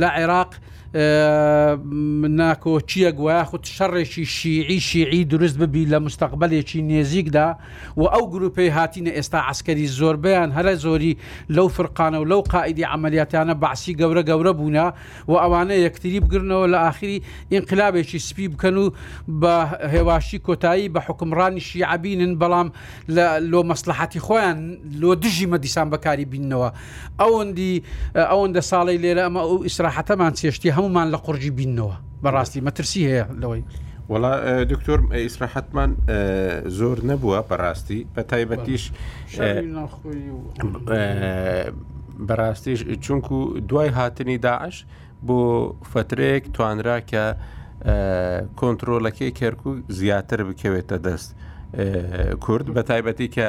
لە عێراق ناکۆکییەک وەیاخود شەڕێکی شیعی شیعی دروست ببی لە مستەقبەلێکی نێزیکدا و ئەو گروپەی هاتینە ئێستا عەسکەری زۆربەیان هەرە زۆری لەو فرقانە و لەو قائیدی عەمەلیاتانە بەعسی گەورە گەورە بوونە و ئەوانە یەکتری بگرنەوە لە ئاخری ئینقلابێکی سپی بکەن و بە هێواشی کۆتایی بە حوکمڕانی شیعە بینن بەڵام لۆ مەسڵەحەتی خۆیان لۆ دژی مە دیسان بەکاری بیننەوە ئەوەندی ئەوەندە ساڵەی لێرە ئەمە ئەو ئیسراحەتەمان چێشتی هەمومان لە قڕگی بینەوە بەڕاستی مەترسی هەیە لەوەی وڵا دکتۆر ئیسراحەتمان زۆر نەبووە بەڕاستی بە تایبەتیش بەڕاستیش چونکو دوای هاتنی داعش بۆ فترێک توانرا کە کۆنتترۆلەکەی کەرکک زیاتر بکەوێتە دەست کورد بە تایبەتی کە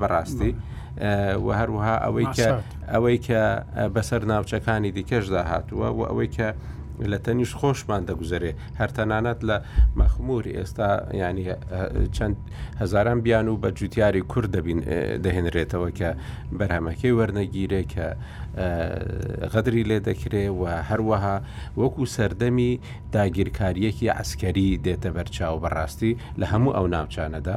بەڕاستی و هەروەها ئەوەی کە ئەوەی کە بەسەر ناوچەکانی دیکەشدا هاتووە و ئەوەی کە لە تەنیشت خۆشمان دەگوزارێ هەر تەنانەت لە مەخمور ئێستا ینی چەند هزاران بیان و بە جوتیاری کورد دەبین دەهێنرێتەوە کە بەرهەمەکەی وەرنەگیرێ کە غەدری لێ دەکرێ و هەروەها وەکو سەردەمی داگیرکاریەکی ئەسکەری دێتە بەرچاو بەڕاستی لە هەموو ئەو ناوچانەدا.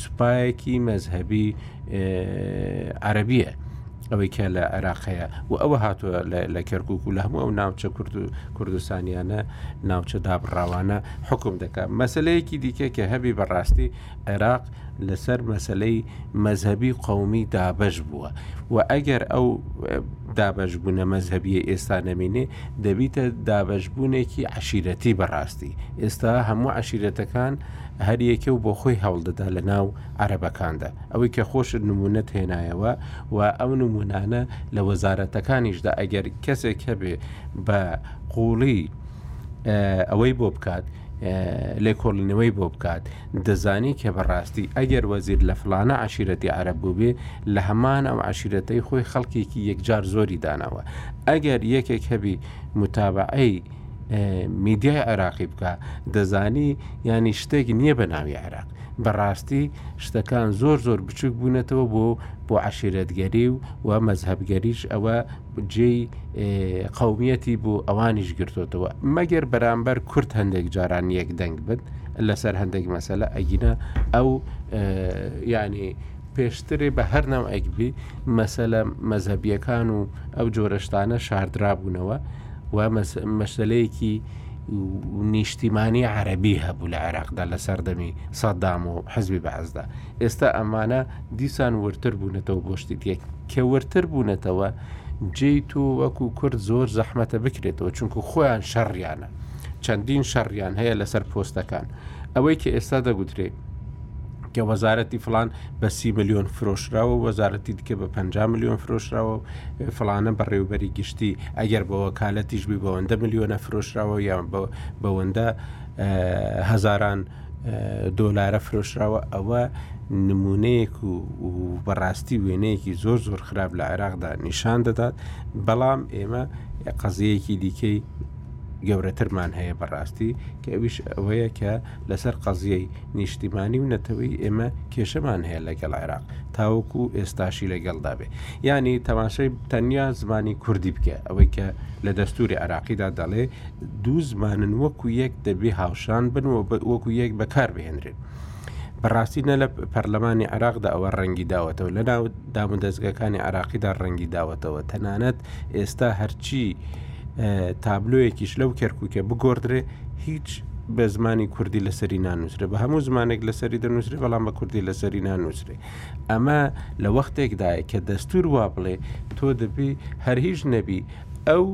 سوپایەکی مەزهەبی عەرەبیە ئەوەی کە لە عێراقەیە و ئەوە هاتووە لە کەرکک و لە هەموو ئەو ناوچە کورد و کوردستانیانە ناوچە دابڕاوانە حکم دەکات مەسلەیەکی دیکە کە هەبی بەڕاستی عێراق لەسەر مەسلەی مەذهبی قومی دابش بووە و ئەگەر ئەو دابش بوونە مەذهبیە ئێستا نەمینێ دەبیتە دابشبوونێکی عشیرەتی بەڕاستی ئێستا هەموو عشیرەتەکان هەریەکە و بۆخۆی هەوڵدەدا لە ناو عەرەبەکاندا. ئەوەی کە خۆشت نموونەت هێنایەوە و ئەو نموونانە لە وەزارەتەکانیشدا ئەگەر کەسێک هەبێ بە قووڵی ئەوەی بۆ بکات، لێکۆڵینەوەی بۆ بکات، دەزانی کە بە ڕاستی ئەگەر وەزیر لە فڵانە عەشیرەتی عەرەب بووبێ، لە هەمان ئەو عەشیرەتەی خۆی خەڵکێکی یەکجار زۆری داناوە. ئەگەر یەکێک هەبی موتابەعەی. میدیای عێراقی بکە دەزانی ینی شتێک نییە بە ناوی عێراق بەڕاستی شتەکان زۆر زۆر بچوک بوونەتەوە بۆ بۆ عشیرەتگەری و و مەذهبگەریش ئەوە جێی قومیەتی بۆ ئەوانیش گرتوتەوە مەگەر بەرامبەر کورت هەندێک جاران یەک دەنگ بن لەسەر هەندێک مەسەلە ئەگینە ئەو ینی پێشترێ بە هەر ناو ئەگبی مەسەلە مەذهبیەکان و ئەو جۆرەشتانە شاردرابوونەوە و مەسەلەیەکی نیشتیمانی عەرەبی هەبوو لە عێراقدا لە سەردەمی سەدام و حزبی بەعزدا ئێستا ئەمانە دیسان ورتر بوونەتەوە بۆ شتی دیەک کە ورتر بوونەتەوە جێ تۆ وەکو کورد زۆر زەحمەتە بکرێتەوە چونکو خۆیان شەڕیانە چەندین شەڕیان هەیە لەسەر پۆستەکان ئەوەی کە ئێستا دەگوترێت کە وەزارەتی فلان بە سی ملیۆن فرۆشراوە وەزارەتی دیکە بە 5 ملیۆن فرۆشراوە فڵانە بەڕێوبەری گشتی ئەگەر بە وەکالەتیش بی بەوەندە ملیۆنە فرۆشراوە یا بەوەندە هەزاران دۆلارە فرۆشراوە ئەوە نمونەیەک و بەڕاستی وێنەیەکی زۆر زۆر خراپ لە عێراقدا نیشان دەدات بەڵام ئێمە قەزیەکی دیکەی گەورەترمان هەیە بەڕاستی کە ئەویش ئەوەیە کە لەسەر قەزیەی نیشتیمانی و نەتەوەی ئێمە کێشەمان هەیە لەگەڵ عێراق تاوەکو و ئێستاشی لەگەڵدابێ یعنی تەماشای تەنیا زمانی کوردی بکە ئەوەی کە لە دەستوری عراقیدا دەڵێ دوو زمانن وەکو یەک دەبێ هاوشان بن و وەکو یەک بەکار بهێنرێن. بەڕاستی نە لە پەرلەمانی عراقدا ئەوە ڕەنگی داوەتەوە لە ناو دام و دەستگەکانی عراقیدا ڕەنگی داوەتەوە تەنانەت ئێستا هەرچی تابلۆیەکیش لەو کەرکووکە بگۆڕدرێ هیچ بە زمانی کوردی لەسەری نانووسرێ بە هەموو زمانێک لەسەری دەنووسری بەڵام بە کوردی لەسەری نانووسرێ ئەمە لە وەختێکدایە کە دەستور وا بڵێ تۆ دەبی هەر هیچ نەبی ئەو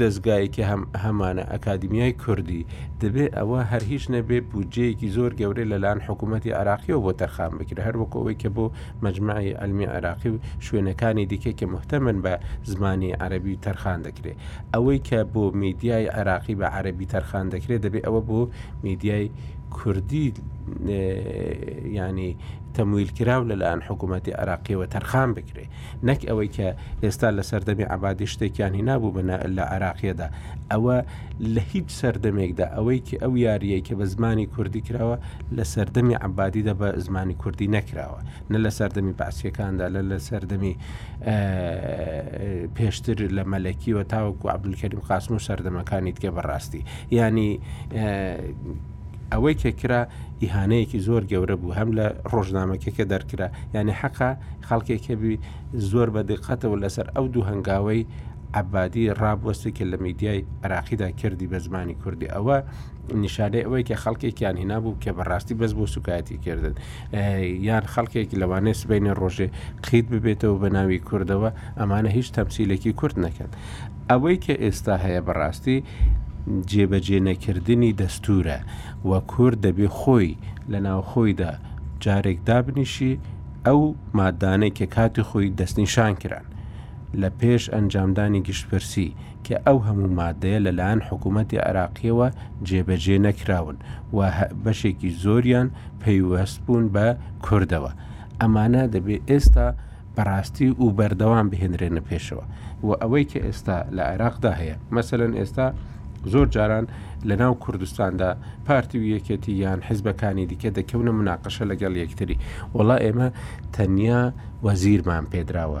دەستگایەکی هەم هەمانە ئەکادمیای کوردی دەبێ ئەوە هەر هیچ نەبێ بودجەیەکی زۆر گەورەی لەلاەن حکوومەتتی عراقیەوە بۆ تەرخان بکرێت هەروەکەوەی کە بۆ مەجمەعی عەلمی عێراقی و شوێنەکانی دیکە کە محتەمەن بە زمانی عەربی تەرخان دەکرێت ئەوەی کە بۆ میدیای عێراقی بە عەربی تەرخان دەکرێت دەبێت ئەوە بۆ میدیای کوردی ینی تەمویل کراو لەلایەن حکوومەتتی عراقیەوە تەرخان بکرێ نەک ئەوەی کە ئێستا لە سەردەمی عبادی شتێکیان هینابوو بە لە عراقیەدا ئەوە لە هیچ سەردەمێکدا ئەوەی کە ئەو یاریەی کە بە زمانی کوردی کراوە لە سەردەمی عەبادیدا بە زمانی کوردی نەکراوە نە لە سەردەمی بەعسیەکاندا لە لە سەردەمی پێشتر لە مەلەکیوە تاوەکو عبدولکەریم قاسم و سەردەمەکانی تکە بەڕاستی ینی ئەوەی کە کرا ئیهانەیەکی زۆر گەورە بوو هەم لە ڕۆژنامەکە کە دەرکرا یعنی حەقا خەڵکێکە بووی زۆر بە دقەتەوە لەسەر ئەو دوو هەنگاوەی عبادی ڕابوەستی کە لە میدیای عراقیدا کردی بە زمانی کوردی ئەوە نیشانەی ئەوەی کە خەڵکێکیان هێنابوو کە بەڕاستی بەس بۆ سوکایەتی کردن یان خەڵکێک لەوانێ سبینێ ڕۆژێ قیت ببێتەوە بە ناوی کوردەوە ئەمانە هیچ تەمسیلێکی کورد نەکەن ئەوەی کە ئێستا هەیە بەڕاستی جێبەجێ نەکردنی دەستورە و کورد دەبێ خۆی لە ناوخۆیدا جارێک دابنیشی ئەو مادانەی کە کاتی خۆی دەستنیشان کران لە پێش ئەنجامدانی گشتپرسی کە ئەو هەموو ماددەیە لەلایەن حکوومەتی عێراقییەوە جێبەجێ نەکراون و بەشێکی زۆریان پەیوەست بوون بە کوردەوە. ئەمانە دەبێ ئێستا بە ڕاستی و بەردەوام بهێنرێنە پێشەوە و ئەوەی کە ئێستا لە عێراقدا هەیە، مەسەلەن ئێستا زۆر جاران لە ناو کوردستاندا پارتی و یەکێتی یان حیزبەکانی دیکە دەکەونە مناقەشە لەگەڵ یەکتری، وەڵا ئێمە تەنیا وەزیرمان پێدراوە،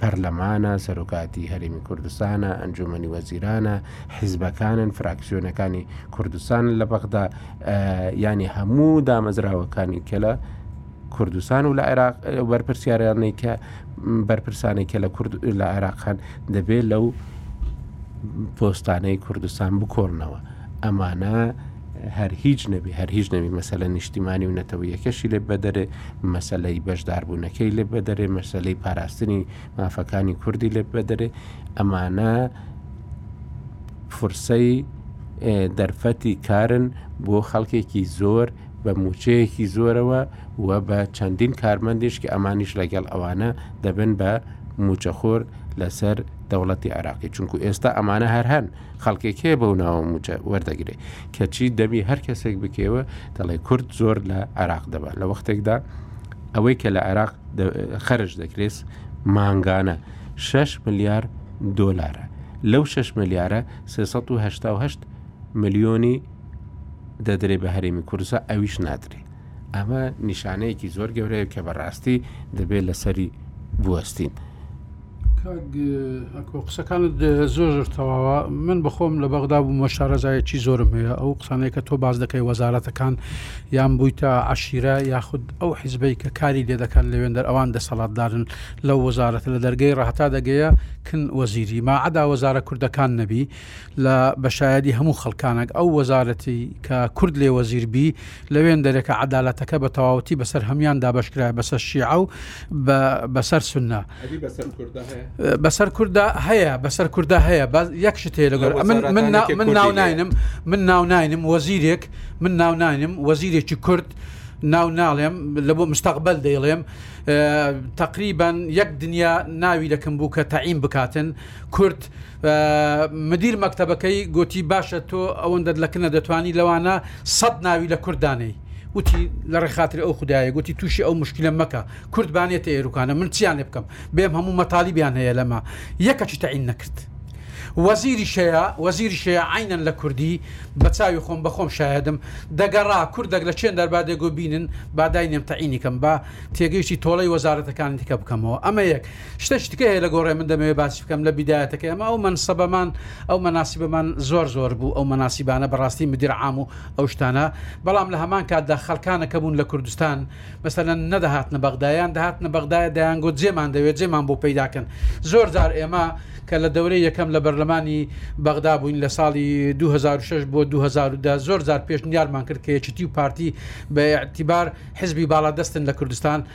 پەرلەمانە، سەرۆکایەتی هەرێمی کوردستانە، ئەنجوومەنی وەزیرانە، حیزبەکانن، فراکسیۆنەکانی کوردستانن لە بەغدا، یانی هەموو دامەزراوەکانی کە لە کوردستان و لە عێراق بەرپرسیارانەی کە بەرپرسانی کە لە کورد لە عێراقان دەبێت لەو پۆستانەی کوردستان بکۆڵنەوە ئەمانە هەر هیچ نەبێ هەر هیچ نەبی مەسەلە نیشتیمانی و نەتەوەیەکەشی لێ بەدەرێ مەسلەی بەشداربوونەکەی لێ بەدەرێ مەسلەی پاراستنی مافەکانی کوردی لێ بەدەرێ ئەمانە فرسەی دەرفەتی کارن بۆ خەڵکێکی زۆر بە موچەیەکی زۆرەوە و بە چەندین کارمەندیش کە ئەمانیش لەگەڵ ئەوانە دەبن بە موچەخۆر لەسەر دەوڵەتی عراقی چونکو ئێستا ئەمانە هەر هەن خەڵکێک هەیە بەو ناوە موچە وەردەگرێ کەچی دەبی هەر کەسێک بکەوە دەڵێ کورد زۆر لە عێراق دەبە لە وەختێکدا ئەوەی کە لە عێراق خەرش دەکرێت مانگانە 6 ملیار دۆلارە لەو 6 ملیارە 3هشت ملیۆنی دەدرێ بە هەرێمی کورسە ئەویش نادرێ ئەمە نیشانەیەکی زۆر گەورەیە کە بەڕاستی دەبێت لەسەری بوەستین. قسەکانت زۆر زۆر تەواوە من بخۆم لە بەغدا بووم و شارەزایەکی زۆرم هەیە ئەو قسانەیە کە تۆ باز دەکەی وەزارەتەکان یان بوویتە عشیرە یاخود ئەو حیزبەی کە کاری لێ دەکەن لەوێن دەر ئەوان دەسەڵاتدارن لە وەزارەتە لە دەرگەی ڕاهتا دەگەیە کن وەزیری ماعدا وەزارە کوردەکان نەبی لە بە شایەدی هەموو خەڵکانەک ئەو وەزارەتی کە کورد لێ وەزیر بی لە وێن دەرێ کە عەدالەتەکە بە تەواوەتی بە سەر هەموان دابەش کرایە بە سەر شیعە و بە سەر سوننە بە سەر کوردا هەیە بە سەر کوردا هەیە بە یەک شت هەیە لەگەر من ناو ناینم من ناو ناینم وەزیرێک من ناو ناینم وەزیرێکی کورد ناو ناڵێم لە بۆ مستەقبل دەیڵێم تقریبان یەک دنیا ناوی لەکەم بوو کە تەعیم بکاتن کورد مدیر مەکتەبەکەی گۆتی، باشە تۆ ئەوەندەت لە کنە دەتوانی لەوانە سەد ناوی لە کورد دانێی؟ وتی، لە ڕێخاتری ئەو خودایە گۆتی تووشی ئەو مشکلە مەکە، کورد بانێتە ئێروکانە من چیان لێ بکەم؟ بێم هەموو مەتالیبیان هەیە لەمە یەکەکی تەعین نەکرد. وەزیریش هەیە، وەزیریش هەیە عەینەن لە کوردی، بە چاوی خۆم بە خۆم شایەدم، دەگەڕا کوردەک لە چێندەر با دەگۆ بینن با داینێم تەعینی کەم با تێگەیشتی تۆڵەی وەزارەتەکانی دیکە بکەمەوە. ئەمە یەک. شتە شتکە هەیە لە گۆڕێ من دەمەوێ باسی بکەم لە بیدایەتەکە ئەمە ئەو مەنسەبەمان ئەو مەناسیبەمان زۆر زۆر بوو ئەو مەناسیبانە بەڕاستی مدیر عام و ئەو شتانە بەڵام لە هەمان کاتدا خەڵکانەکە بوون لە کوردستان مەسەلەن نەدەهاتنە بەغدایان دەهاتنە بەغدایە دەیان گۆ جێمان دەوێت جێمان بۆ پەیداکەن زۆر جار ئێمە کە لە دەورەی یەکەم لە بەرلەمانی بەغدا بووین لە ساڵی 2006 بۆ 2010 زۆر جار پێشنیارمان کرد کە یەکیتی و پارتی بە ئەتیبار حزبی باڵادەستن لە کوردستان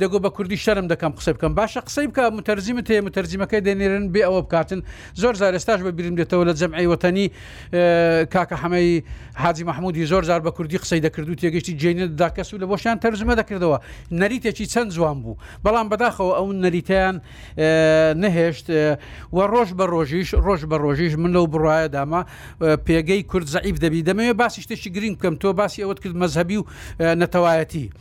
دەگۆ بە کوردی شەرم دەکەم قسە بکەم باشە قسەی بکە متەرجیمت هەیە متەرجیمەکەی دەینێرن بێ ئەوە بکاتن زۆر جار ئێستاش بە بیرم دێتەوە لە جەمعی وەتەنی کاکە حەمەی حاجی مححمودی زۆر جار بە کوردی قسەی دەکرد و تێگەشتی جێنێتدا کەس و لە بۆشیان تەرجمە دەکردەوە نەریتێکی چەند جوان بوو بەڵام بەداخەوە ئەو نەریتیان نەهێشت و ڕۆژ بە ڕۆژیش ڕۆژ بە ڕۆژیش من لەو بڕایە داما پێگەی کورد زعیف دەبی دەمەوێت باسی شتێکی گرنگ بکەم تۆ باسی ئەوەت کرد مەذهبی و نەتەوایەتی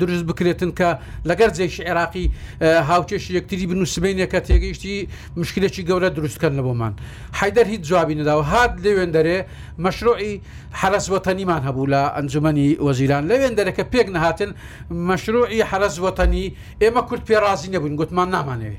دروست بکرێتن کە لەگەر جەیشی عێراقی هاوکێش یەکتری بن و سبەینێ کە تێگەیشتی مشکلێکی گەورە دروستکەن لە بۆمان حیدەر هیچ جوابی نەداوە هات لەوێن دەرێ مەشروعی حرس وەتەنیمان هەبوو لە ئەنجومەنی وەزیران لەوێن دەرەکە پێک نەهاتن مەشروعی حرس وەتەنی ئێمە کورد پێ ڕازی نەبووین گوتمان نامانەوێ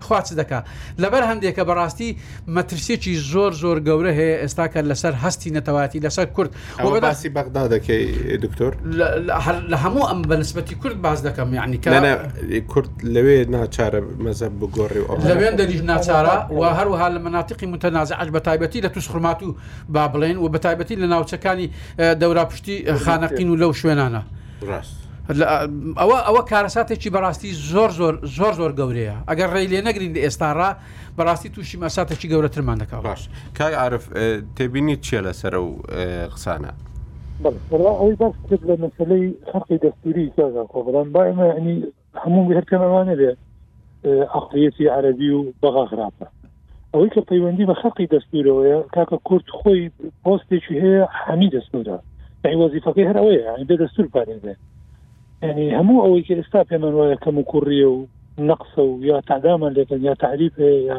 خوا چ دەکا لەبەر هەندێکە بەڕاستی مەترسیەکی زۆر زۆر گەورە هەیە ئێستا کە لەسەر هەستی نەتەوایەتی لەسەر کورد ئەوە وەبەدا باسی بەغدا دەکەی دکتۆر لە لە هەر لە هەموو ئەم بەنسبەتی کورد باس دەکەم یعنی کە نانا کورد لەوێ ناچارە مەزەب بگۆڕی و ئەوانە لەوێن دەریش ناچارە و هەروەها لە مەناتقی متەنازعەش بە تایبەتی لە تووس خورماتوو با بڵێین و بە تایبەتی لە ناوچەکانی اه، دەوراپشتی اه، خانەقین و لەو شوێنانە ڕاست. ئەوە ئەوە کارەساتێکی بەڕاستی زۆر زۆر زۆر زۆر گەورەیە ئەگەر ڕێی لێ نەگرین لە ئێستا ڕا بەڕاستی تووشی مەساتێکی گەورەترمان دەکەەوە باش کای عرف تێبینی چیە لەسەر و قسانە بەڵ ئەوەی باس کرد لە مەسلەی خەرقی دەستوری زیاکۆ بەڵام با ئمە ینی هەموو هەر کەم ئەوە نەبێ عقلیەتی عەربی و بەغا خراپە ئەوەی کە پەیوەندی بە خەقی دەستورەوەیە کاکە کورت خۆی پۆستێکی هەیە حەمی دەستورە ئەی وەزیفەکەی هەر ئەوەیە بێ دەستور پارێزێ ینی هەموو ئەوەی کە ئێستا پێمان وایە کەم و کوڕیە و نەقسە و یا تعدامان لێکن یا تعریف یا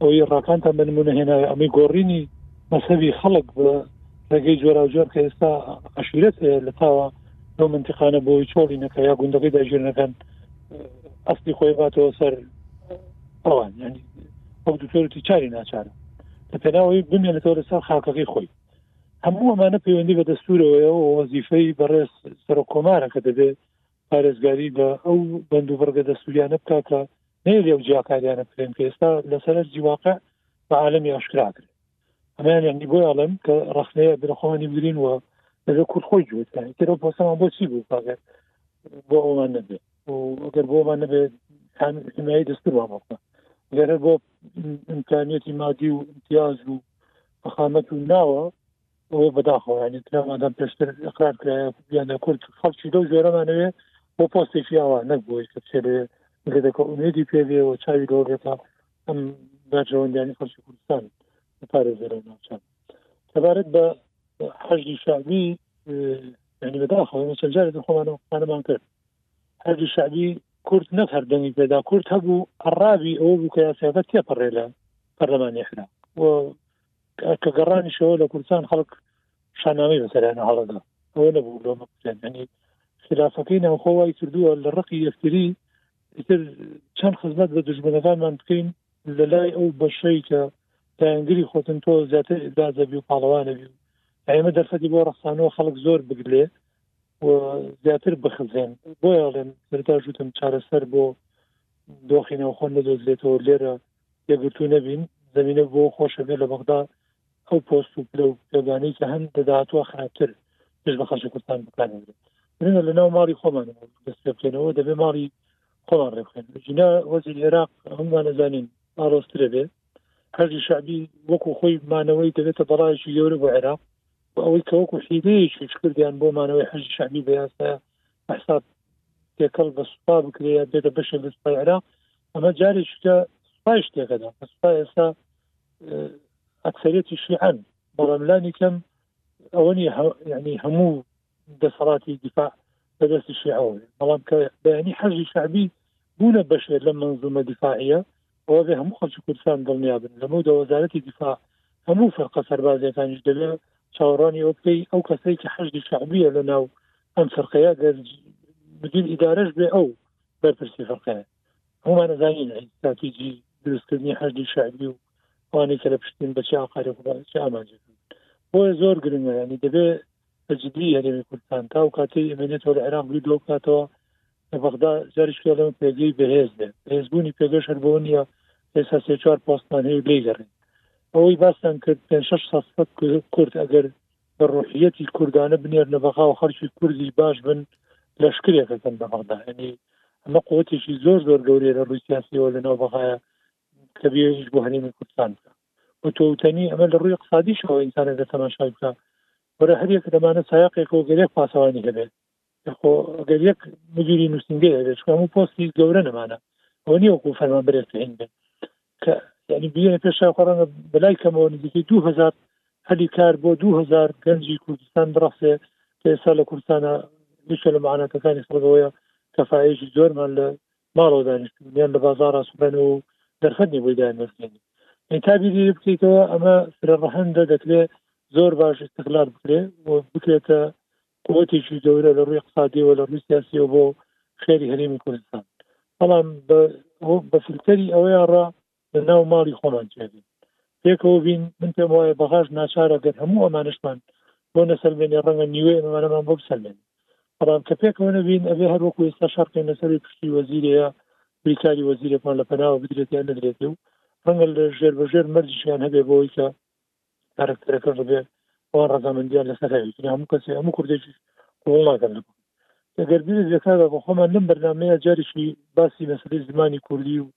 ئەوەی ڕاکانتان بە نمونە هێنا ئەمەی گۆڕینی مەسەوی خەڵک بە ڕێگەی جۆراوجۆر کە ئێستا عشیرەت لە تاوە ئەو منتیقانە بۆی چۆڵی نەکە یا گوندەکەی داگیرنەکەن ئەستی خۆی باتەوە سەر ئەوان ینی ئەو دوتۆرتی چاری ناچارە لە پێناوەی بمێنێتەوە لەسەر خاکەکەی خۆی هەموو ئەمانە پەیوەندی بە دەستورەوەی ئەو وەزیفەی بەڕێز سەر کۆمارە کە دەبێت پارێزگاری بە ئەو بند و بڕگە دەستوریانە بکە کە نێری ئەو جیاکاریانە بکرێن کە ئێستا لەسەر جیواقع بە عالمی ئاشکراکرێت ئەمیان یعنی بۆی ئەڵێم کە ڕخنەیە درەخۆمانی بگرین و لەگە کورد خۆی جوێتکان ترە پۆسەمان بۆچی بوو پاگەر بۆ ئەومان نەبێت ئەگەر بۆمان نەبێت حمایی دەستورمان بۆکە گەرە بۆ ئیمکانیەتی مادی و امتیاز و فخامەت و ناوە ئەوە بەداخۆیانی ترامادام پێشتر اقرار کرا بیان لە کورد خەڵکی لەو جۆرەمانەوێ بۆ پۆستێکی ئاوا نەبووی کە چێ لە دەکە ئومێدی پێ بێ و چاوی لۆ بێتە ئەم ناجەوەندانی خەڵکی کوردستان پارێزەرە ناوچان سەبارەت بە حەجی شعبی ینی بەداخەوە چەند جارێک خۆمانەوە قسانەمان کرد حەجی شعبی کورد نەک هەردەنگی پێدا کورد هەبوو عڕابی ئەوە بوو کە یاسیاەت تێپەڕێ لە پەرلەمانی حرا کە گەڕانیشەوە لە کوردستان خەڵک شانامەی بەسەریانە هەڵدا ئەوە نەبوو لۆمەنی خلافەکەی ناوخۆوای کردووە لە ڕقی یەکتری ئیتر چەند خزمەت بە دژمنەکانمان بکەین لە لای ئەو بەشەی کە لایەنگری خۆتن تۆ زیاتر ئیدازەبی و پاڵەوانەبی و ئێمە دەرفەتی بۆ ڕخانەوە خەڵک زۆر بگلێ و زیاتر بخزێن بۆیاڵێن دەرداژوتم چارەسەر بۆ دۆخی ناوخۆن نەدۆزرێتەوە لێرە یەگرتو نەبین زمینە بۆ خۆشەبێ لە بەغدا ئەو پۆست و پلە و پێگانەی کە هەن دەداتوە خراپتر پێش بە خەڵکی کوردستان بکارێنێت بنە لە ناو ماڵی خۆمان دەست پێ بکەینەوە دەبێ ماڵی خۆمان ڕێبخێن جینا وەزیر عێراق هەمومان نەزانین ئاڵۆسترە بێ هەرزی شعبی وەکو خۆی مانەوەی دەبێتە بەڵایشی گەورە بۆ عێراق و ئەوەی کە وەکو حیدەیەکی کردیان بۆ مانەوەی حەزی شعبی بەیاسە حساب تێکەڵ بە سوپا بکرێ بێتە بەشێک لە سوپای عێراق ئەمە جارێکیکە سوپای شتێکەدا سوپای ئێستا ئەکسەریەتی شیعەن بەڵام لانی کەم ئەوە ینی هەموو دەسەڵاتی دیفاع بەدەستی شیعەوە بەڵام کە بەیانی حەزی شعبی بوونە بەشێت لە منزومە دیفاعە ئەوە بێ هەموو خەڵکی کوردستان دڵنیا بن لەمە دە وەزارەتی دیفاع هەموو فەرقە سەربازیەکانیش دەبێ چاوەڕانی ئەو بکەی ئەو کەسەی کە حەزی شعبیە لە ناو ئەم فەرقەیە گەر مدیر ئیدارەش بێ ئەو بەرپرسی فەرقەیە هەمان ئەزانین استراتیجی دروستکردنی حەجی شعبی و ئەوانەی کە لە پشتین بە چی ئاقاری چ ئامانجەکەن بۆیە زۆر گرنگە ینی دەبێ بەجددی هەرێمی کوردستان تا و کاتی ئەمێنێتەوە لە عێراق ڕووی دۆ بکاتەوە لە بەغدا جاریش پێڵم پێگەی بەهێز بێت هێزبوونی پێگەش هەر بۆ نییە ئێستا سێ چوار پۆستمان هەیە لێگەڕێن ئەوەی باستان کرد پێ شش سەد کورد ئەگەر بە ڕۆحیەتی کوردانە بنێرنە بەغا و خەڵکی کوردی باش بن لەشکرێکەکەن بە بەغدا ینی ئەمە قوتێکی زۆر زۆر گەورەیە لە ڕووی سیاسیەوە لەناو بەغایە کە بێژ بۆ هەرێمی کوردستان بکە و تۆوتەنی ئەمە لە ڕووی قسادیشەوە ئینسانەکە تەماشای بکە وەرە هەرێک دەمانە سایقێکەوە گەلێک پاسەوانی هەبێت خۆ گەر یەک مدیری نووسنگە هەبێت چکە هەموو پۆستی گەورە نەمانە ئەو نیوەکو فەرمان بەرێت هین بێت کە ینی بیە پێش خۆڕەنە بەلای کەمەوە نزیکەی دوهزار هەلی کار بۆ دوهزار گەنجی کوردستان بڕەسێ ئێستا لە کوردستانە یشە لە معاناتەکانی خڕەوەیە کەفاەیەکی زۆرمان لە ماڵەوە دانیشتون یان لە بازارە سوبەنەوە و دەرفەتنی بۆی دامێنی تا بیری بکەیتەوە ئەمە فرە ڕەهندە دەکرێت زۆر باش استقلال بکرێ و بکرێتە قوتێکی گەورە لە ڕووی اقتصادیەوە لە ڕووی سیاسیەوە بۆ خێری هەرێمی کوردستان بەڵام بە فلتەری ئەوەیان ڕا لە ناو ماڵی خۆمان جێبین پێکەوە بین من پێم وایە بەغاش ناچارە گەر هەموو ئەمانشمان بۆ نەسەلمێنێ ڕەنگە نیوێ ئەمانەمان بۆ بسەلمێن بەڵام کە پێکەوە نەبین ئەبێ هەر وەکو ئێستا شەرقی نەسەری پشتی وەزیرەیە بریکاری وەزیرێکمان لە پەناوە بدرێت یان نەدرێت و ڕەنگە لە ژێر بەژێر مەرجیان هەبێ بۆی کە کارکتەرەکەش بێت و ڕزامەندیان لەسەر هەیە هەموو کەسی هەموو کوردێکی قوڵ ناکەن لە ئەگەر بێت زیێکادا بۆ خۆمان لەم بەرنمەیە جارێکی باسی مەسلی زمانی کوردی و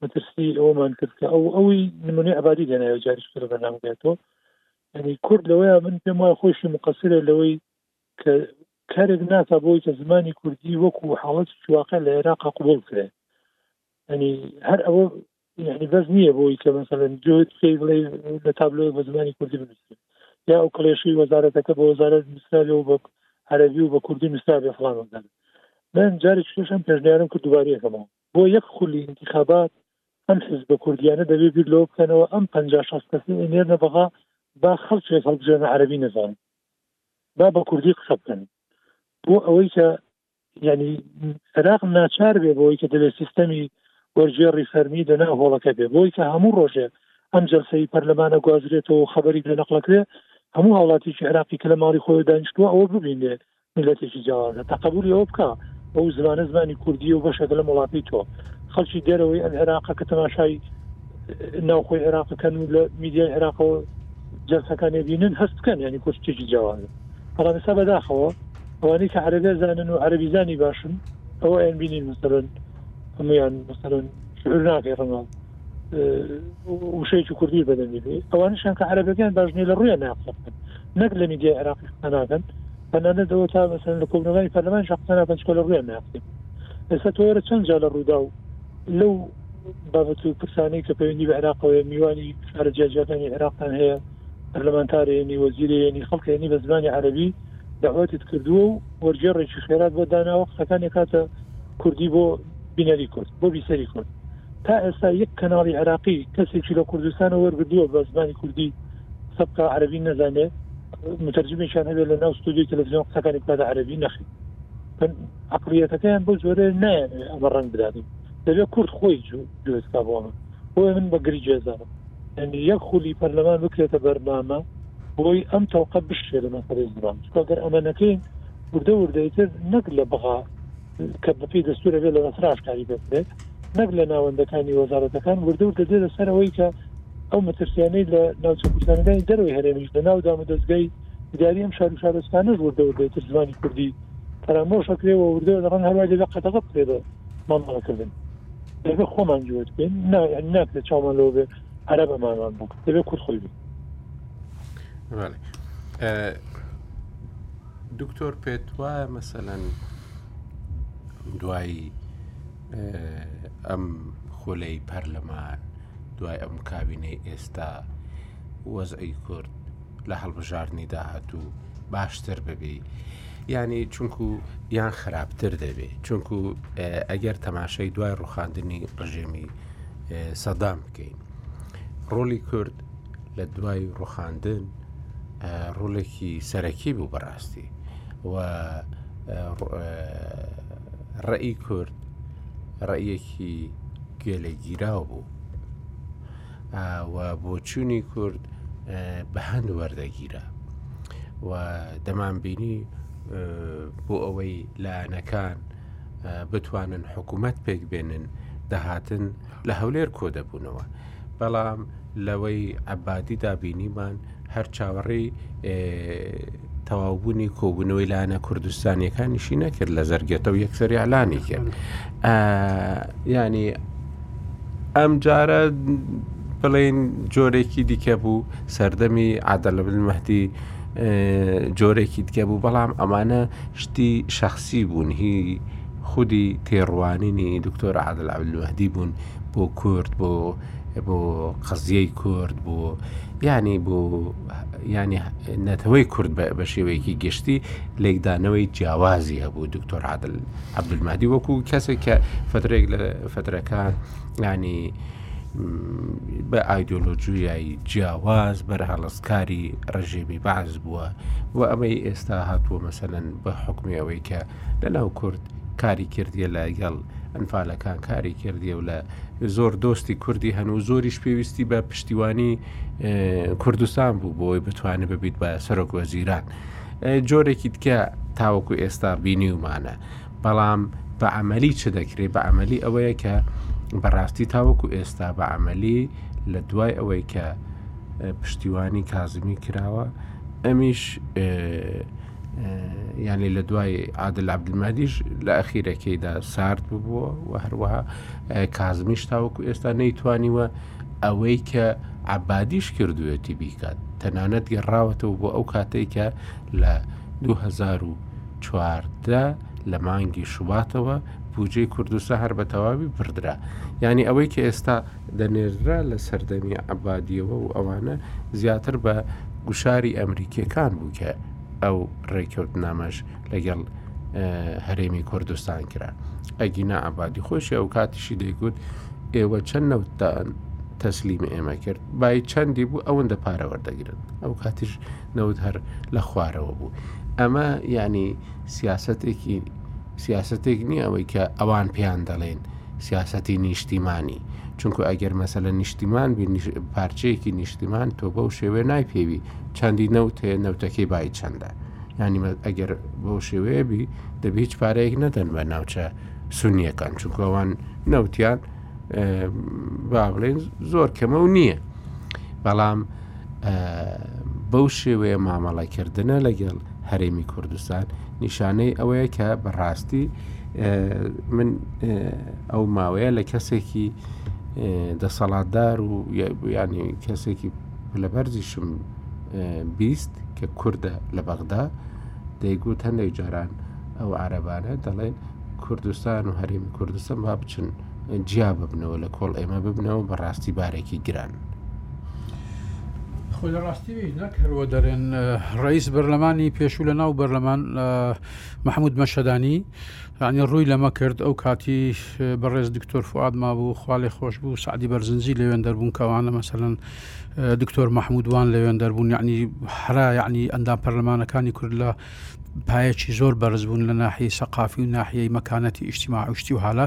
مەترسی ئەومان کرد کە ئەو ئەوی نمونی عبادی دێنایە جاریش تر بەنامگاتۆ ینی کورد لەوەیە من پێم وای خۆشی مقصرە لەوەی کە کارێک ناکە بۆی کە زمانی کوردی وەکو حاڵەت واقع لە عێراق قوبول کرێ ینی هەر ئەوە یعنی بەس نییە بۆی کە مەسەن جۆت پێی بڵێ لە تابلۆی بە زمانی کوردی بنووسێت یا ئەو کڵێشی وەزارەتەکە بۆ وەزارەت نووسراوێ و بە عەربی و بە کوردی نووسراوێ فڵان وەزارەت من جارێک شوشم پێشنیارم کرد دوبارەکەمەوە بۆ یەک خولی انتخابات ئەم حزب بە کوردیانە دەبێ بیر لەوە بکەنەوە ئەم پ شخص کەسی ئەنێر نەبغا با خەڵکێک هەڵبژێنە عەربی نەزان با بە کوردی قسە بکەن بۆ ئەوەی کە یانی عێراق ناچار بێ بۆی کە دەبێت سیستەمی وەرگێڕی فەرمی لە ناو هۆڵەکە بێ بۆی کە هەموو ڕۆژێ ئەم جلسەی پەرلەمانە گوازرێتەوە و خەبەری لە نەقلەکرێ هەموو هاوڵاتیکی عراقی کە لە ماڵی خۆی دانیشتووە ئەوە ببینێ میلەتێکی جیاوازە تەقبولی ئەوە بکە ئەو زمانە زمانی کوردی و بەشێک لە وڵاتی تۆ خەڵکی دەرەوەی ئەم عێراقە کە تەماشای ناوخۆی عێراقەکەن و لە میدیای عێراقەوە جلسەکان بینن هەست بکەن ینی کورتێکی جیاوازە بەڵام ئێستا بەداخەوە ئەوانەی کە عەرەبێ زانن و عەربی زانی باشن ئەوە ئەیان بینین مەسەرن هەمویان مەسەرن شعور ناکەی ڕەنگە وشەیەکی کوردی بەدەنی بێ ئەوانشان کە عەرەبەکان باشنی لە ڕویان ناقسەکەن نەک لە میدیا عراقی قسە ناکەن تەنانە دەوە تا مەسەن لە کۆبنەوەی پەرلەمان شخصە ناکەن چکە لە ڕویان ناقسێ ئێستا تۆرە چەند جا لە ڕوودا و لەو بابەت و پرسانەی کە پەیوەندی بە عراقەوەی میوانی شارە جیاجیەکانی عراقان هەیە پەرلەمانتارێنی، وەزیرێنی، خەڵکێنی بە زمانی عەرەبی دەعوەتت کردووە و وەرگێڕێکی خێرات بۆ داناوە قسەکانی ئەکاتە کوردی بۆ بینەری کورد، بۆ بیسەری کورد. تا ئێستا یەک کەناڵی عێراقی کەسێکی لە کوردستانەوە وەرگردووە بە زمانی کوردی قسە بکا عەرەبی نەزانێ مترجمێکیان هەبێت لە ناو ستۆدیۆی تەلەڤیزیۆن قسەکانی بکاتە عەرەبی نەخی عقلیەتەکەیان بۆ جۆرە نایەنێ ئەمە ڕەنگ بدات دەبێت کورد خۆی دروستکا بۆ ئەمە بۆیە من بە گرج ئەزانم یانی یەک خولی پەرلەمان بکرێتە بەرنامە بۆی ئەم تەوقە بشکێ لە مەسەلەی زمان چکۆ گەر ئەمە نەکەین وردە وردە ئیتر نەک لە بغا کە بەپی دەستورە بێ لە بەسراشکاری بکرێت نەک لە ناوەندەکانی وەزارەتەکان وردە وردە دێ لەسەر ئەوەی کە ئەو مەترسیانەی لە ناوچە کوردستانەکانی دەرەوەی هەرێمیش لە ناو دام و دەستگای دیاری ئەم شار و شارۆچکانەش وردە وردە تر زمانی کوردی فەرامۆشە کرێ و وردە لە ڕەنگ هەروای لە قەدەغە بکرێ بە مامەڵەکردن دەبێت خۆمان جوێت بکەین ناکرێت چاومان لەوە بێ هەرە بەمانمان بوو دەبێت کورد خۆی بێت دکتۆر پێت وایە مەسەەن دوایی ئەم خولەی پەرلەمان دوای ئەم کابینەی ئێستا وەزعی کورد لە هەڵبژاردنی داهاتوو باشتر ببی ینی چونکو یان خراپتر دەبێ چونکو ئەگەر تەماشای دوای ڕوخاندنی ڕژێمی سەدام بکەین ڕۆلی کورد لە دوای ڕوخاندن ڕۆلێکی سەرەکی بوو بەڕاستی و ڕێی کورد ڕێیەکی گوێلەگیراو بوو و بۆچوونی کورد بە هەند وەردەگیرا و دەمانبینی بۆ ئەوەی لایەنەکان بتوانن حکوومەت پێک بێنن دەهاتن لە هەولێر کۆ دەبوونەوە بەڵام لەوەی عبادی دابینیمان هەر چاوەڕێی تەواوبوونی کۆبوونەوەی لایەنە کوردستانیەکانیشی نەکرد لە زەرگێتە و یەکسەری ئالانی کرد ینی ئەم جارە بڵێن جۆرێکی دیکە بوو سەردەمی عادەلبل مەهدی جۆرێکی دیکە بوو بەڵام ئەمانە شتی شخصی بوون هی خودی تێڕوانینی دکتۆر عادل عبدالوهدی بوون بۆ کورد بۆ بۆ قەزیەی کورد بۆ یعنی بۆ ینی نەتەوەی کورد بە شێوەیەکی گشتی لێکدانەوەی جیاوازی هەبوو دکتۆر عادل عبدولمادی وەکو کەسێک کە فترێک لە فترەکان ینی بە ئایدۆلۆژیایی جیاواز بەرهەڵستکاری ڕژێمی باز بووە و ئەمەی ئێستا هاتووە مەسەن بە حکومی ئەوەی کە لەناو کورد کاری کردیە لەگەڵ ئەنفالەکان کاری کردیە و لە زۆر دۆستی کوردی هەن و زۆریش پێویستی بە پشتیوانی کوردستان بوو بۆی بتوانێت ببیت بە سەرۆک وەزیران جۆرێکی تکە تاوەکو ئێستا بینیومانە بەڵام بە عملی چ دەکرێت بە عملی ئەوەیە کە بەڕاستی تاوەکو ئێستا بە عملی لە دوای ئەوەی کە پشتیوانی کازمی کراوە ئەمیش یعنی لە دوای عادل عبدمادیش لە ئەخیرەکەیدا سارد ببووە و هەروەها کازمیش تاوەکو ئێستا نەیتوانیوە ئەوەی کە عەبادیش کردوێتی بیکات تەنانەت گەڕاوەتەوە بۆ ئەو کاتێک کە لە 2014 لە مانگی شوباتەوە بودجەی کوردستان هەر بە تەواوی بردرا ینی ئەوەی کە ئێستا دەنێررا لە سەردەمی عبادیەوە و ئەوانە زیاتر بە گوشاری ئەمریکیەکان بوو کە ئەو ڕێککەوت نامەش لەگەڵ هەرێمی کوردستان کرا ئەگینا عبادی خۆشی ئەو کاتیشی دەیگوت ئێوە چەند نەوتتان تەسلیم ئێمە کرد بای چەندی بوو ئەوەندە پارە وەردەگرن ئەو کاتیش نەوت هەر لە خوارەوە بوو ئەمە یعنی سیاستێکی سیاستێک نییە ئەوەی کە ئەوان پێیان دەڵێن سیاستی نیشتیمانی چونکو ئەگەر مەسە لە نیشتیمان پارچەیەکی نیشتیمان تۆ بەو شێوێ نایپێوی چەندی نەوتێ نەوتەکەی بای چەندە یانی ئەگەر بۆ شێوەیە بی دەبێ هیچ پارەیەک نەدەن بە ناوچە سنیەکان چونکە ئەوان نەوتیان با بڵێن زۆر کەمە و نییە بەڵام بەو شێوەیە مامەڵەکردە لەگەڵ هەرێمی کوردستان نیشانەی ئەوەیە کە بەڕاستی من ئەو ماوەیە لە کەسێکی دەسەڵاتدار و ینی کەسێکی و لە بەرزیشم بیست کە کوردە لە بەغدا دەیگوت هەندێک جاران ئەو عربانە دەڵێن کوردستان و هەرێمی کوردستان با بچن جیا ببنەوە لە کۆڵ ئێمە ببنەوە بەڕاستی بارێکی گران. خۆ لە ڕاستی نەک هەروە دەرێن ڕئیس بەرلەمانی پێشوو لە ناو بەرلەمان مححمود مەشەدانی یانی ڕووی لەمە کرد ئەو کاتیش بەڕێز دکتۆر فواد مابوو خوا لێ خۆش بوو سعدی بەرزنجی لەوێن دەربوون کەوانە مەسەن دکتۆر مححمودوان لەوێن دەربوون یعنی حرا یعنی ئەندام پەرلەمانەکانی کورد لە پایەکی زۆر بەرز بوون لە ناحی سەقافی و ناحیەی مەکانەتی ئیشتیماعشتی و حالە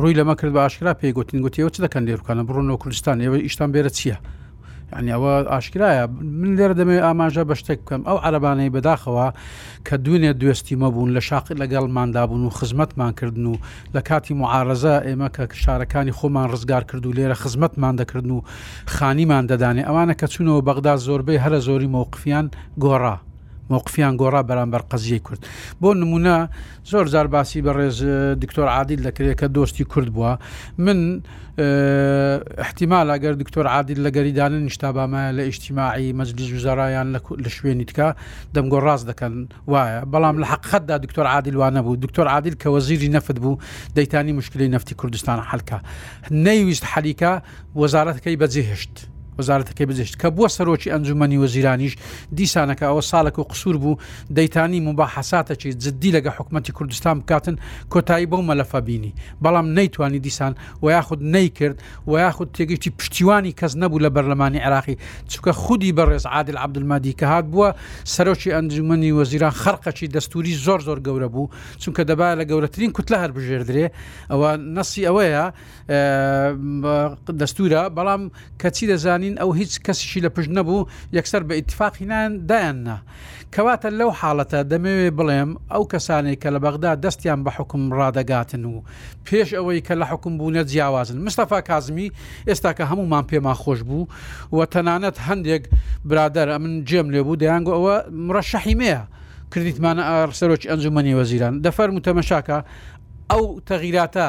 ڕووی لەمە کرد باشکرا پێی گوتین گوتیەوە چ دەکەن لێرکانە بڕۆنەوە کوردستان ئێوە ئیشتان بێرە چییە؟ یانی ئەوە ئاشکرایە من لێرە دەمەوێت ئاماژە بە شتێک بکەم ئەو عەربانەی بەداخەوە کە دوێنێ دوێستیمە بوون لە شاق لەگەڵماندابوون و خزمەتمان کردن و لە کاتی معارەزە ئێمە کە شارەکانی خۆمان ڕزگار کرد و لێرە خزمەتمان دەکردن و خانیمان دەدانێ ئەوانە کە چوونەوە بەغدا زۆربەی هەرە زۆری مەوقفیان گۆڕا مووقفیان گۆڕا بەرامبەر قەزیەی کورد بۆ نمونە زۆر جار باسی بەڕێز دکتۆر عادیل دەکرێت کە دۆستی کورد بووە من احتیمال ئەگەر دکتۆر عادیل لە گەریدانە نیشتابامایە لە ئیشتیماعی مەجلیس وزارایان لە شوێنی تکا دەمگۆ ڕاست دەکەن وایە بەڵام لە حقخەتدا دکتۆر عادیلوانە بوو دکتۆر عادیل کە وەزیری نەفت بوو دەیتانی مشکلی نفتی کوردستان حلکە نەیویست حەلیکە وەزارەتەکەی بەجێهێشت کرد. وەزارەتەکەی بجشت کە بووە سەرۆکی ئەنجومەنی وەزیرانیش دیسانەکە ئەوە ساڵەک و قسور بوو دەیتانی موباحەساتەکی جدی لەگە حکومەتی کوردستان بکاتن کۆتایی بەو مەلەفە بینی بەڵام نەیتوانی دیسان وەیاخود نەیکرد وەیاخود تێگەیشتی پشتیوانی کەس نەبوو لە بەرلەمانی عێراقی چونکە خودی بەڕێز عادل عەبدولمادی کە هات بووە سەرۆکی ئەنجومەنی وەزیران خەرقەکی دەستوری زۆر زۆر گەورە بوو چونکە دەبا لە گەورەترین کوتلە هەربژێردرێ ئەوە نەسی ئەوەیە دەستورە بەڵام کەچی دەزانین ئەو هیچ کەسیشی لە پشت نەبوو یەکسەر بە ئیتفاقینان دایاننا کەواتە لەو حاڵەتە دەمەوێ بڵێم ئەو کەسانێک کە لە بەغدا دەستیان بە حکم ڕادەگاتن و پێش ئەوەی کە لە حکم بوونە جیاوازن مستەفا کازمی ئێستا کە هەمومان پێمان خۆش بوو و تەنانەت هەندێک برادەر ئەمن جێم لێ بوو دەیانگو ئەوە مڕەشەحی مەیە کردیتمانە ئەرسەرۆکی ئەنجومەنی وەزیران دەفەر متەمەشاکە ئەو تەغیراتە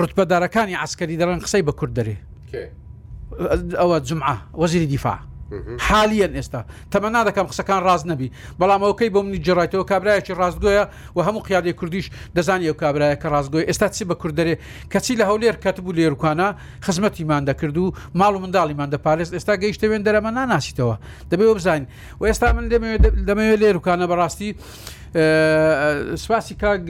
ڕوتبە دارەکانی عسکەری دەڵێن قسەی بە کورد دەرێ ئەوە جمعە وەزیری دیفاع حالیان ئێستا تەمەنا دەکەم قسەکان ڕاست نەبی بەڵام ئەوکەی بۆ منی جێڕایتەوە کابراایکی ڕاستگۆیە و هەموو قیادی کوردیش دەزانانی ئەو کابراایە کە ڕاستگۆی ئێستا چی بە کوردەرێ کەچی لە هەولێر کەتبوو لێرکانە خزمەتیمان دەکرد و ماڵ و منداڵیمان دەپارێز ئێستا گەیشتەوێن دەرەمە ناناسیتەوە دەبێ بزانین و ئێستا من دەمەوێت لێرکانە بەڕاستی سپاسی کاک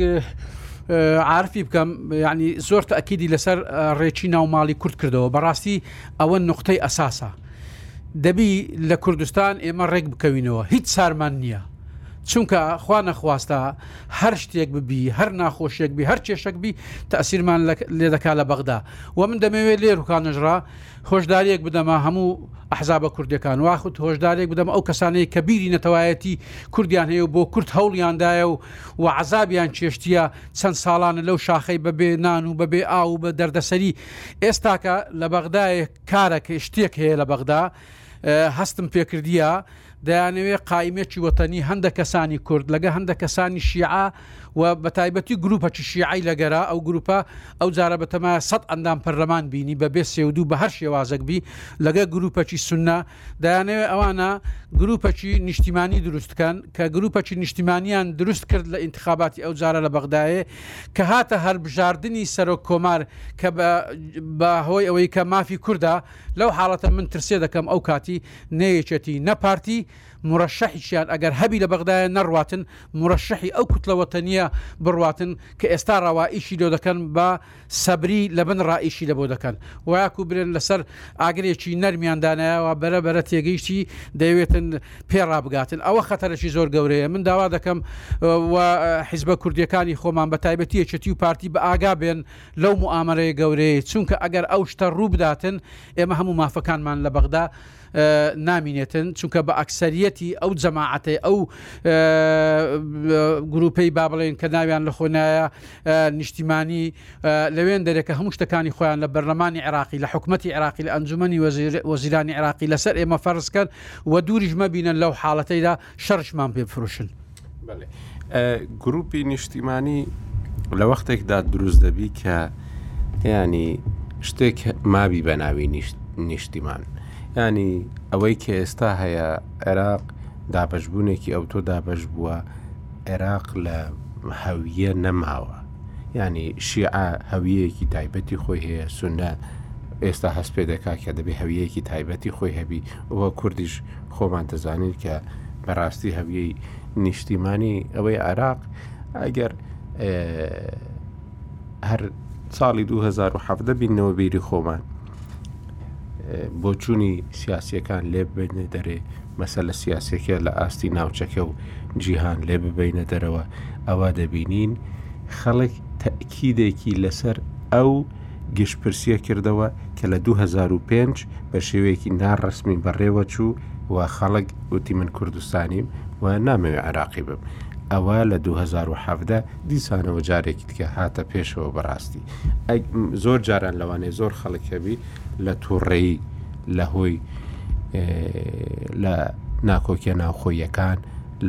عارفی بکەم یعنی زۆر تاکیدی لەسەر ڕێکی ناوماڵی کورد کردەوە بەڕاستی ئەوە نقطەی ئەساسە دەبی لە کوردستان ئێمە ڕێک بکەوینەوە هیچ سارمان نییە چونکە خوا نەخواستە هەر شتێک ببی هەر ناخۆشیێک بی هەر کێشەک بی تەسیرمان لێ دەکا لە بەغدا و من دەمەوێت لێ روکانژرا هۆشداریەک بدەمە هەموو ئەحزابە کوردەکان واخود هۆشدارێک بدەمە ئەو کەسانەی کە بیری نەتەوایەتی کوردیان هەیە و بۆ کورد هەوڵیاندایە و و عەزابیان چێشتیە چەند ساڵانە لەو شاخەی بە بێ نان و بە بێ ئاو و بە دەردەسەری ئێستاکە لە بەغدایە کارەکە شتێک هەیە لە بەغدا هەستم پێکردیە دەیانەوێت قائیمێکی وەتەنی هەندە کەسانی کورد لەگە هەندە کەسانی شیعە و بە تایبەتی گروپەکی شیعی لەگەرا ئەو گروپە ئەو جارە بەتەما سە ئەندام پەرلەمان بینی بە بێ سێودوو بە هەر شێوازەک بی لەگە گروپەکی سنە دەیانەوێت ئەوانە گروپەکی نیشتیمانی دروستکەن کە گروپەکی نیشتیمانیان دروست کرد لە انتخاباتی ئەو جارە لە بەغدایێ کە هاتە هەربژاردننی سەرۆک کۆمار کە بە هۆی ئەوەی کە مافی کووردا لەو حاڵەتە من ترسێ دەکەم ئەو کاتی نە یەکێتی نە پارتی مورەشەحیشیان ئەگەر هەبی لە بەغدایە نەڕواتن مورەشەحی ئەو کوتلە وەتەنیە بڕواتن کە ئێستا ڕەوا ئیشی لۆ دەکەن بە سەبری لە بن ڕا ئیشی لە بۆ دەکەن وەاکو برێن لە سەر ئاگرێکی نەرمیان دانایەوە بەرە بەرە تێگەیشتی دەیەوێتن پێ ڕابگاتن ئەوە خەتەرەکی زۆر گەورەیە من داوا دەکەم و حیزبە کوردیەکانی خۆمان بە تایبەتی یەکێتی و پارتی بە ئاگا بێن لەو موئامەرەیە گەورەیە چونکە ئەگەر ئەو شتە ڕوو بداتن ئێمە هەموو مافەکانمان لە بەغدا نامینێتن چونکە بە ئەکسەریەتی ئەو جەماعەتەی ئەو گروپەی با بڵێن کە ناویان لە خۆنایە نیشتیمانی لەوێن دەرێکە هەموو شتەکانی خۆیان لە بەرلەمانی عراقی لە حکوومەتتی عراقی لە ئەنجومی وەزیرانی عراقی لەسەر ئێمە فەرزکەن و دووریش مەبینن لەو حاڵەتەیدا شەرشمان پێ بفروشن گروپی نیشتیمانی لە وەختێکدا دروست دەبی کە ینی شتێک مابی بە ناوی نیشتیمان ینی ئەوەی کە ئێستا هەیە عێراق دابشبوونێکی ئەو تۆ دابش بووە عێراق لە هەویە نەماوە ینی شیعە هەویەکی تایبەتی خۆی هەیە سنە ئێستا هەست پێ دەکات کە دەبێ هەویەکی تایبەتی خۆی هەبی ئەوە کوردیش هەیە خۆمان دەزانین کە بەڕاستی هەویەی نیشتیمانی ئەوەی عراق ئەگەر هەر ساڵی 2017 بینەوە بیری خۆمان بۆچوونی سیاسیەکان لێ ببینە دەرێ مەسە لە سیاسەکە لە ئاستی ناوچەکە و جیهان لێ ببینە دەرەوە ئەوە دەبینین خەڵک تەکیدێکی لەسەر ئەو گشتپرسییەک کردەوە کە لە دوو هەزار و پێنج بە شێوەیەکی ناڕەسمی بەڕێوە چوو و خەڵک وتی من کوردستانیم و نامەوێ عێراقی بم. ئەوە لە دوو هەزار و حەڤدە دیسانەوە جارێکی دیکە هاتە پێشەوە بەڕاستی زۆر جاران لەوانەیە زۆر خەڵک هەبی لە تووڕێی لە هۆی لە ناکۆکیە ناوخۆیەکان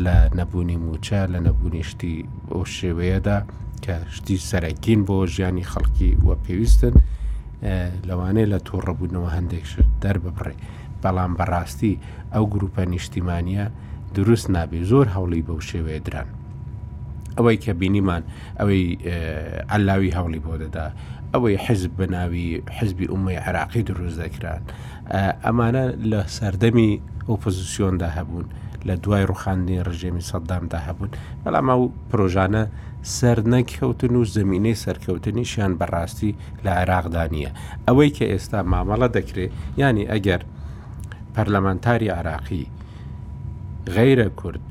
لە نەبوونی مووچە، لە نەبوونی شتی ئەو شێوەیەدا کە شتی سەرەکین بۆ ژیانی خەڵکی وە پێویستن لەوانەیە لە تۆڕەبوونەوە هەندێک شت دەرببڕێ بەڵام بەڕاستی ئەو گروپە نیشتیمانە دروست نابێ زۆر هەوڵی بەو شێوەیە دران ئەوەی کە بینیمان ئەوەی علاوی هەوڵی بۆ دەدا ئەوەی حزب بەناوی حزبی ئومەی عراقی دروست دەکران ئەمانە لە سەردەمی ئۆپۆزیسیۆندا هەبوون، لە دوای ڕوخاندنی ڕژێمی سەددامدا هەبوون، بەڵام ئەو پرۆژانە سەرنەکەوتن و زەمینەی سەرکەوتنیشیان بە ڕاستی لە عێراقدا نییە. ئەوەی کە ئێستا مامەڵە دەکرێ، یانی ئەگەر پەرلەمانتاری عێراقی غەیرە کورد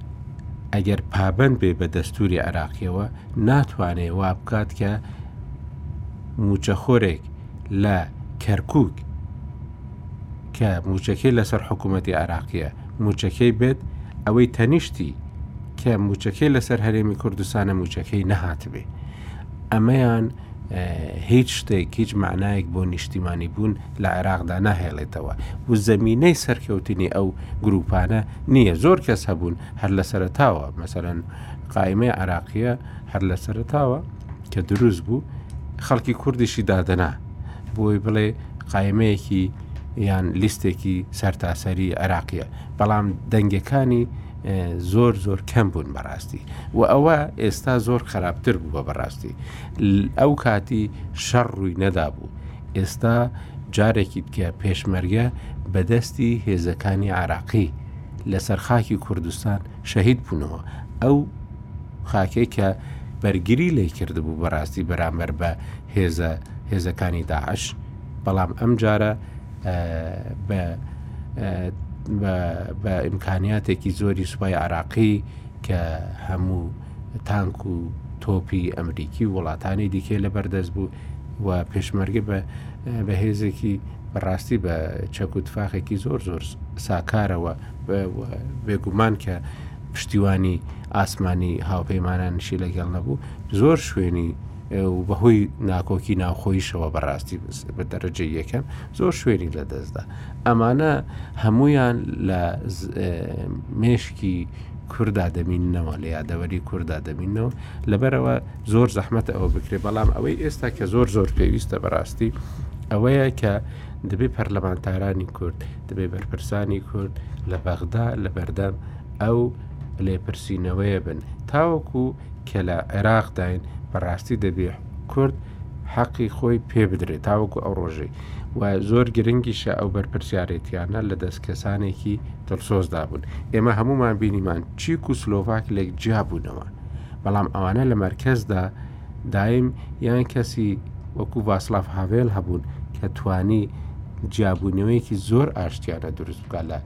ئەگەر پابەند بێ بە دەستووری عێراقییەوە، ناتوانێ وا بکات کە مووچەخۆرێک، لە کەرکوک کە موچەکەی لەسەر حکوومەتتی عراقیە موچەکەی بێت ئەوەی تەنیشتی کە موچەکەی لەسەر هەرێمی کوردستانە موچەکەی نەهاتبێ ئەمەیان هیچ شتێک هیچ معنایەک بۆ نیشتیمانی بوون لە عێراقدا ناهێڵێتەوە و زمینەی سەرکەوتنی ئەو گروپانە نییە زۆر کەس هەبوون هەر لە سەرتاوە مەسەرەن قائمەی عراقیە هەر لە سەرتاوە کە دروست بوو خەڵکی کوردیشی دادەنا بۆی بڵێ قایمەیەکی یان لیستێکی سەرتاسەری عراقیە بەڵام دەنگەکانی زۆر زۆر کەم بوون بەڕاستی و ئەوە ئێستا زۆر خراپتر بوو بە بەڕاستی ئەو کاتی شەڕ ڕووی نەدا بوو ئێستا جارێکی دیکە پێشمەرگە بەدەستی هێزەکانی عراقی لەسەر خاکی کوردستان شەهید بوونەوە ئەو خاکێک کە بەرگری لێی کردبوو بەڕاستی بەرامبەر بە هێزە هێزەکانی داعش بەڵام ئەم جارە بە بە ئیمکانیاتێکی زۆری سوپای عراقی کە هەموو تانک و تۆپی ئەمریکی و وڵاتانی دیکێ لە بەردەست بوو و پێشمەرگە بە بەهێزێکی بەڕاستی بە چەک و تفاقێکی زۆر زۆر ساکارەوە بێگومان کە پشتیوانی ئاسمانی هاوپەیمانانیشی لەگەڵ نەبوو زۆر شوێنی و بەهۆی ناکۆکی ناوخۆیشەوە بەڕاستی بە دەرەجە یەکەم زۆر شوێنی لە دەستدا ئەمانە هەمویان لە مێشکی کوردا دەمینەوە لە یادەوەری کوردا دەمینەوە لەبەرەوە زۆر زەحمت ئەوە بکرێ بەڵام ئەوەی ئێستا کە زۆر زۆر پێویستە بەڕاستی ئەوەیە کە دەبێ پەرلەمانتارانی کورد دەبێت بەرپرسانی کورد لە بەغدا لە بەردەم ئەو لێپرسینەوەیە بن تاوەکو کە لە عێراقداین بەڕاستی دەبێ کورد حەقی خۆی پێ بدرێت تاوەکو ئەو ڕۆژەی و زۆر گرنگیشە ئەو بەرپرسیارێتیانە لە دەست کەسانێکی دڵسۆزدا بوون ئێمە هەمومان بینیمان چیک و سلۆڤاک لێک جیابوونەوە بەڵام ئەوانە لە مەرکەزدا دایم یان کەسی وەکو ڤاسلاف هاڤێل هەبوون کە توانی جیابوونەوەیەکی زۆر ئاشتیانە دروست بکە لە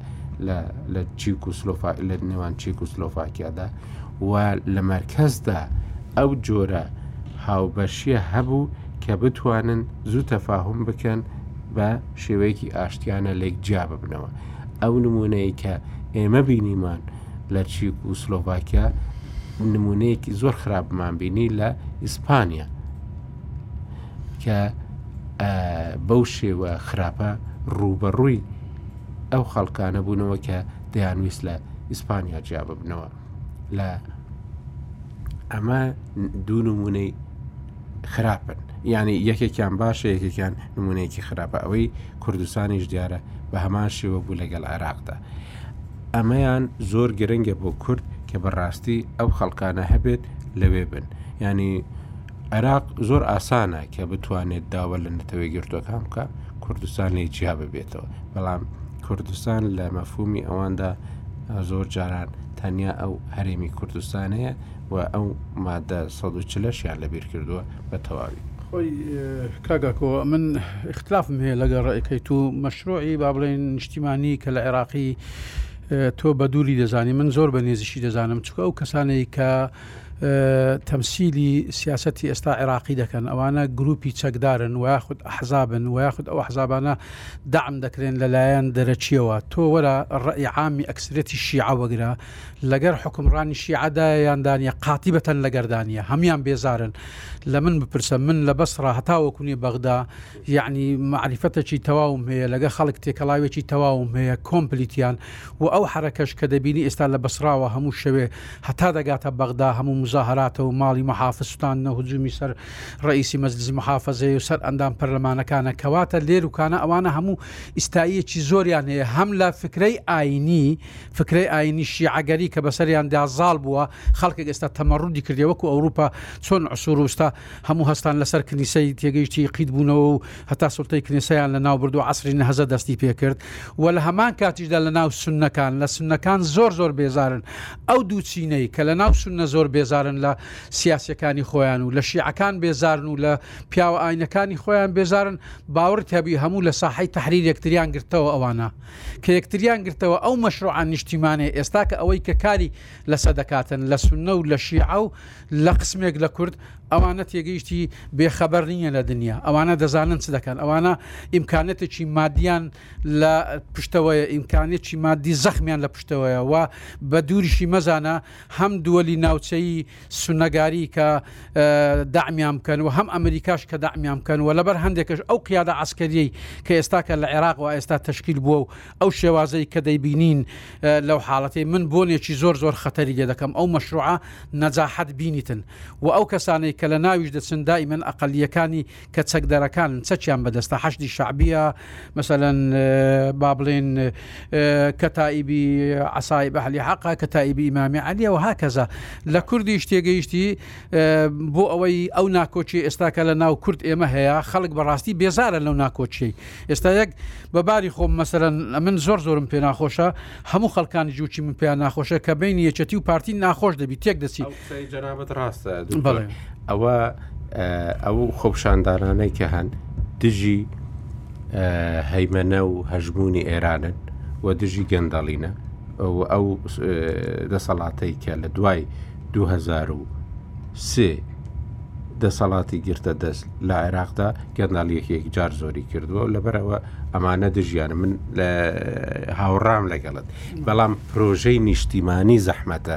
لە چیک و سلۆفا لە نێوان چیک و سلۆفاکیادا و لە مەرکەزدا ئەو جۆرە هاوبەشیە هەبوو کە بتوانن زوو تەفاهم بکەن بە شێوەیەکی ئاشتیانە لێک جیا ببنەوە ئەو نمونەیە کە ئێمە بینیمان لە چیک و سلۆڤاکیا نمونەیەکی زۆر خراپمان بینی لە ئیسپانیا کە بەو شێوە خراپە ڕوبەڕووی ئەو خەڵکانە بوونەوە کە دەیانویست لە ئیسپانیا جیا ببنەوە لە ئەمە دوو نمونەی خراپن ینی یەکێکیان باشە یەکێکیان نمونەیەکی خراپە ئەوەی کوردستانیش دیارە بە هەمان شێوە بوو لەگەڵ عێراقدا ئەمەیان زۆر گرنگە بۆ کورد کە بەڕاستی ئەو خەڵکانە هەبێت لەوێ بن یانی عێراق زۆر ئاسانە کە بتوانێت داوا لە نەتەوەی گرتوەکان بکە کوردستان لی جیا ببێتەوە بەڵام کوردستان لە مەفهومی ئەواندا زۆر جاران تەنیا ئەو هەرێمی کوردستانەیە و ئەو مادە ١چلەشیان لەبیر کردووە بە تەواوی. خۆی کاک ئاکۆ من ئیختلافم هەیە لەگەڵ ڕێکەی تو مەشروعی با بڵێن نیشتیمانی کە لە عێراقی تۆ بە دووری دەزانی من زۆر بە نێزیشی دەزانم چکە ئەو کەسانەی کە تەمسیلی سیاستی ئێستا عێراقی دەکەن ئەوانە گروپی چەکدارن و یاخود حەزابن و یاخود ئەو حەزابانە دام دەکرێن لەلایەن دەرەچیەوە تۆ وەرە ڕعامی ئەکسرەتی شیعە وەگرە لەگەر حوکمڕانی شیعەدایە یان دانیە قاتیبەتەن لەگەردانیە هەمیان بێزارن لە من بپرسە من لە بەسڕا هەتا وەکوونی بەغدا یعنی معریفەتەکی تەواوم هەیە لەگە خەڵک تێکەڵاوێکی تەواوم هەیە کۆمپلیتیان و ئەو حرەکەش کە دەبینی ئێستا لە بەسراوە هەموو شەوێ هەتا دەگاتە بەغدا هەموو مزاهراتە و ماڵی محافستان نەهجومی سەر ڕئیسی مەزلزی محافزەیە و سەر ئەندام پەرلەمانەکانە کەواتە لێروکانە ئەوانە هەموو ئیستاییەکی زۆریان هەیە هەم لە فکرەی ئاینی فکرەی ئاینی شیعەگەری کە بەسەریاندا زاڵ بووە، خەڵکێک ئێستا تەمەڕودی کردیە وەکو ئەوروپا چۆن عسور و ستا هەموو هەستان لەسەر کنیسەی تێگەیشتی قیت بوونەوە و هەتا سوڵتەی کنێسەیان لەناو برد و عەسری نەهزە دەستی پێکرد و لە هەمان کاتیشدا لەناو سوننەکان لە سوننەکان زۆر زۆر بێزارن ئەو دوو چینەی کە لەناو سوننە زۆر بێزارن لە سیاسیەکانی خۆیان و لە شیعەکان بێزارن و لە پیاوە ئاینەکانی خۆیان بێزارن باوڕت هەبی هەموو لە ساحەی تەحریر یەکتریان گرتەوە ئەوانە کە یەکتریان گرتەوە ئەو مەشروعە نیشتیمانەیە ئێستا کە ئەوەی کە کاری لەسە دەکاتن لە سونە و لە شیعە و لە قسمێک لە کورد ئەوانە تێگەیشتی بێخەبەر نییە لە دنیا ئەوانە دەزانن چ دەکەن ئەوانە ئیمکانەتێکی مادیان لە پشتەوەیە ئیمکانێکی مادی زەخمیان لە پشتەوەیە و بە دووریشی مەزانە هەم دووەلی ناوچەیی سوننەگاری کە دامیان بکەن و هەم ئەمریکاش کە دامیان بکەن و لەبەر هەندێکش ئەو قیادە عسکەریەی کە ئێستاکە لە عێراق و ئێستا تشکیل بووە و ئەو شێوازەی کە دەیبینین لەو حاڵەتی من بۆنێکی زۆر زۆر خەتەری لێ دەکەم ئەو مەشروعە نەجاحەت بینیتن و ئەو کەسانەی کە لە ناویش دەچن دای من ئەقلیەکانی کە چەکدەرەکان چەکیان بەدەستە حەشدی شعبیە مەسەەن با بڵێن کە تائیبی عسای بەحلی حەقا کە تائیبی ئیمامی علیەوە هاکەزە لە کوردی شتێگەیشتی بۆ ئەوەی ئەو ناکۆچی ئێستاکە لە ناو کورد ئێمە هەیە خەڵک بەڕاستی بێزارە لەو ناکۆچی ئێستا یەک بەباری خۆم مەسەرەن من زۆر زۆرم پێ ناخۆشە هەموو خەڵکانی جوچی من پێیان ناخۆشە کە بین یەکەتی و پارتی ناخۆش دەبی تێک دەچی قسەی جەنابەت ڕاستە بەڵێ ئەوە ئەو خۆپشاندانانەی کە هەن دژی هەیمەنە و هەژمونی ئێرانن و دژی گەندەڵینە ئەو دەسەڵاتەی کە لە دوای 2023 دەسەڵاتی گرتە دەست لە عێراقدا گەنداڵیەکی یەکجار زۆری کردووە لەبەرەوە ئەمانە دژیانە من هاوڕام لەگەڵت بەڵام پرۆژەی نیشتیمانی زەحمەتە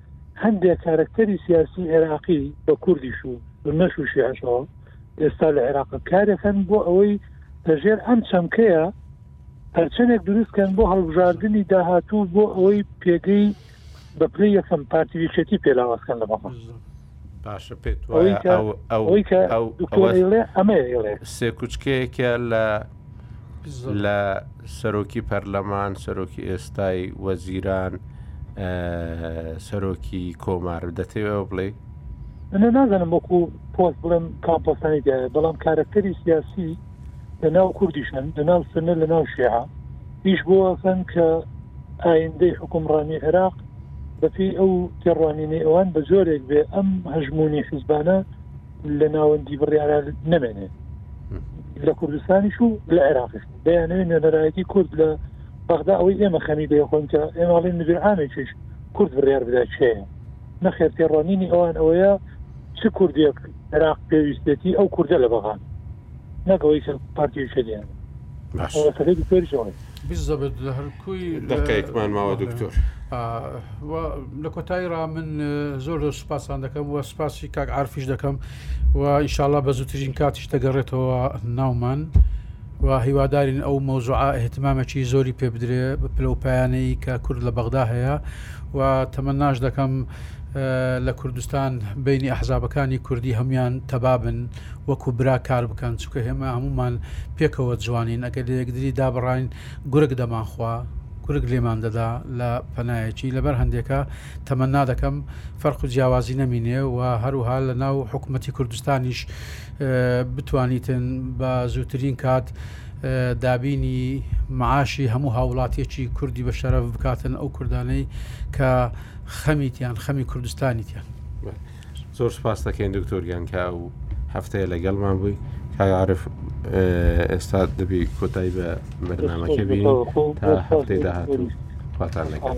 هەندێک کارەکتەری سیاسی عێراقی بە کوردیش و سونەش و شیعەشەوە ئێستا لە عێراقە کارەکەن بۆ ئەوەی لەژێر ئەم چەمکەیە پەرچەنێک دروستکەن بۆ هەڵبژاردننی داهاتوو بۆ ئەوەی پێگەی بە پلی یەکەم پارتیویچێتی پێلاوەکەن لە بەڵ باشە پێت ئەوەی کە ئەوەی کە ئەو ئەوڵێ ئەمە سێ کوچکەیەکە لە لە سەرۆکی پەرلەمان سەرۆکی ئێستای وەزیران سەرۆکی کۆمار دەتەوێەوە بڵێ منە نازانم وەکو پۆست بڵێم کام پۆستانی دایە بەڵام کارەکتەری سیاسی لە ناو کوردیشن لە ناو سنە لە ناو شێعە ئیش بۆکەن کە ئایندەی حکومڕانی عێراق بەپی ئەو تێڕوانینی ئەوان بە جۆرێک بێ ئەم هەژمونی حیزبانە لە ناوەندی بڕیارە نەمێنێ لە کوردستانیش و لە عێراقش دەیانەوەی نوێنەرایەتی کورد لە بەغدا ئەوەی ئێمە خەمی دەیخۆن کە ئێماڵی نزرعامێکیش کورد بڕیار بدا چێ نەخێر تێڕۆنینی ئەوان ئەوەیە چ کوردێک عێراق پێویستێتی ئەو کوردە لە بەغان نەک ئەوەی سەر پارتی و شەریان باش وەسەکەی دکتۆریش ئەوەیە بزەبت لە هەرکوی دەقەیەکمان ماوە دکتۆر لە کۆتایی را من زۆر زۆر سوپاسان دەکەم و سوپاسی کاک عرفیش دەکەم و ئیشاءڵا بە زووترین کاتیش دەگەڕێتەوە ناومان و هیوادارین ئەو مۆزوع احتمامەکی زۆری پێ بدرێ پلە و پایانەی کە کورد لە بەغدا هەیە و تەمەناش دەکەم لە کوردستان بینی ئەحزابەکانی کوردی هەموان تەبابن وەکو برا کار بکەن چونکە ئێمە هەموومان پێکەوە جوانین ئەگەر لە یەکدری دابڕاین گورگ دەمانخوا گورگ لێمان دەدا لە پەنایەکی لەبەر هەندێکە تەمەنا دەکەم فەرق و جیاوازی نەمینێ و هەروها لە ناو حکوومەتی کوردستانیش بتوانیتن بە زووترین کات دابینی معاشی هەموو هاوڵاتیەکی کوردی بە شەرەف بکاتن ئەو کوردانەی کە خەمیتیان خەمی کوردستانیتیان. زۆر سوپاست دەکەین دکتۆر گیان کە ئەو هەفتەیە لەگەڵمان بووی کاک عارف ئێستا دەبی کۆتایی بە بەرنمەکە بین تا هەفتەی داهاتوو خواتان لەگەڵ.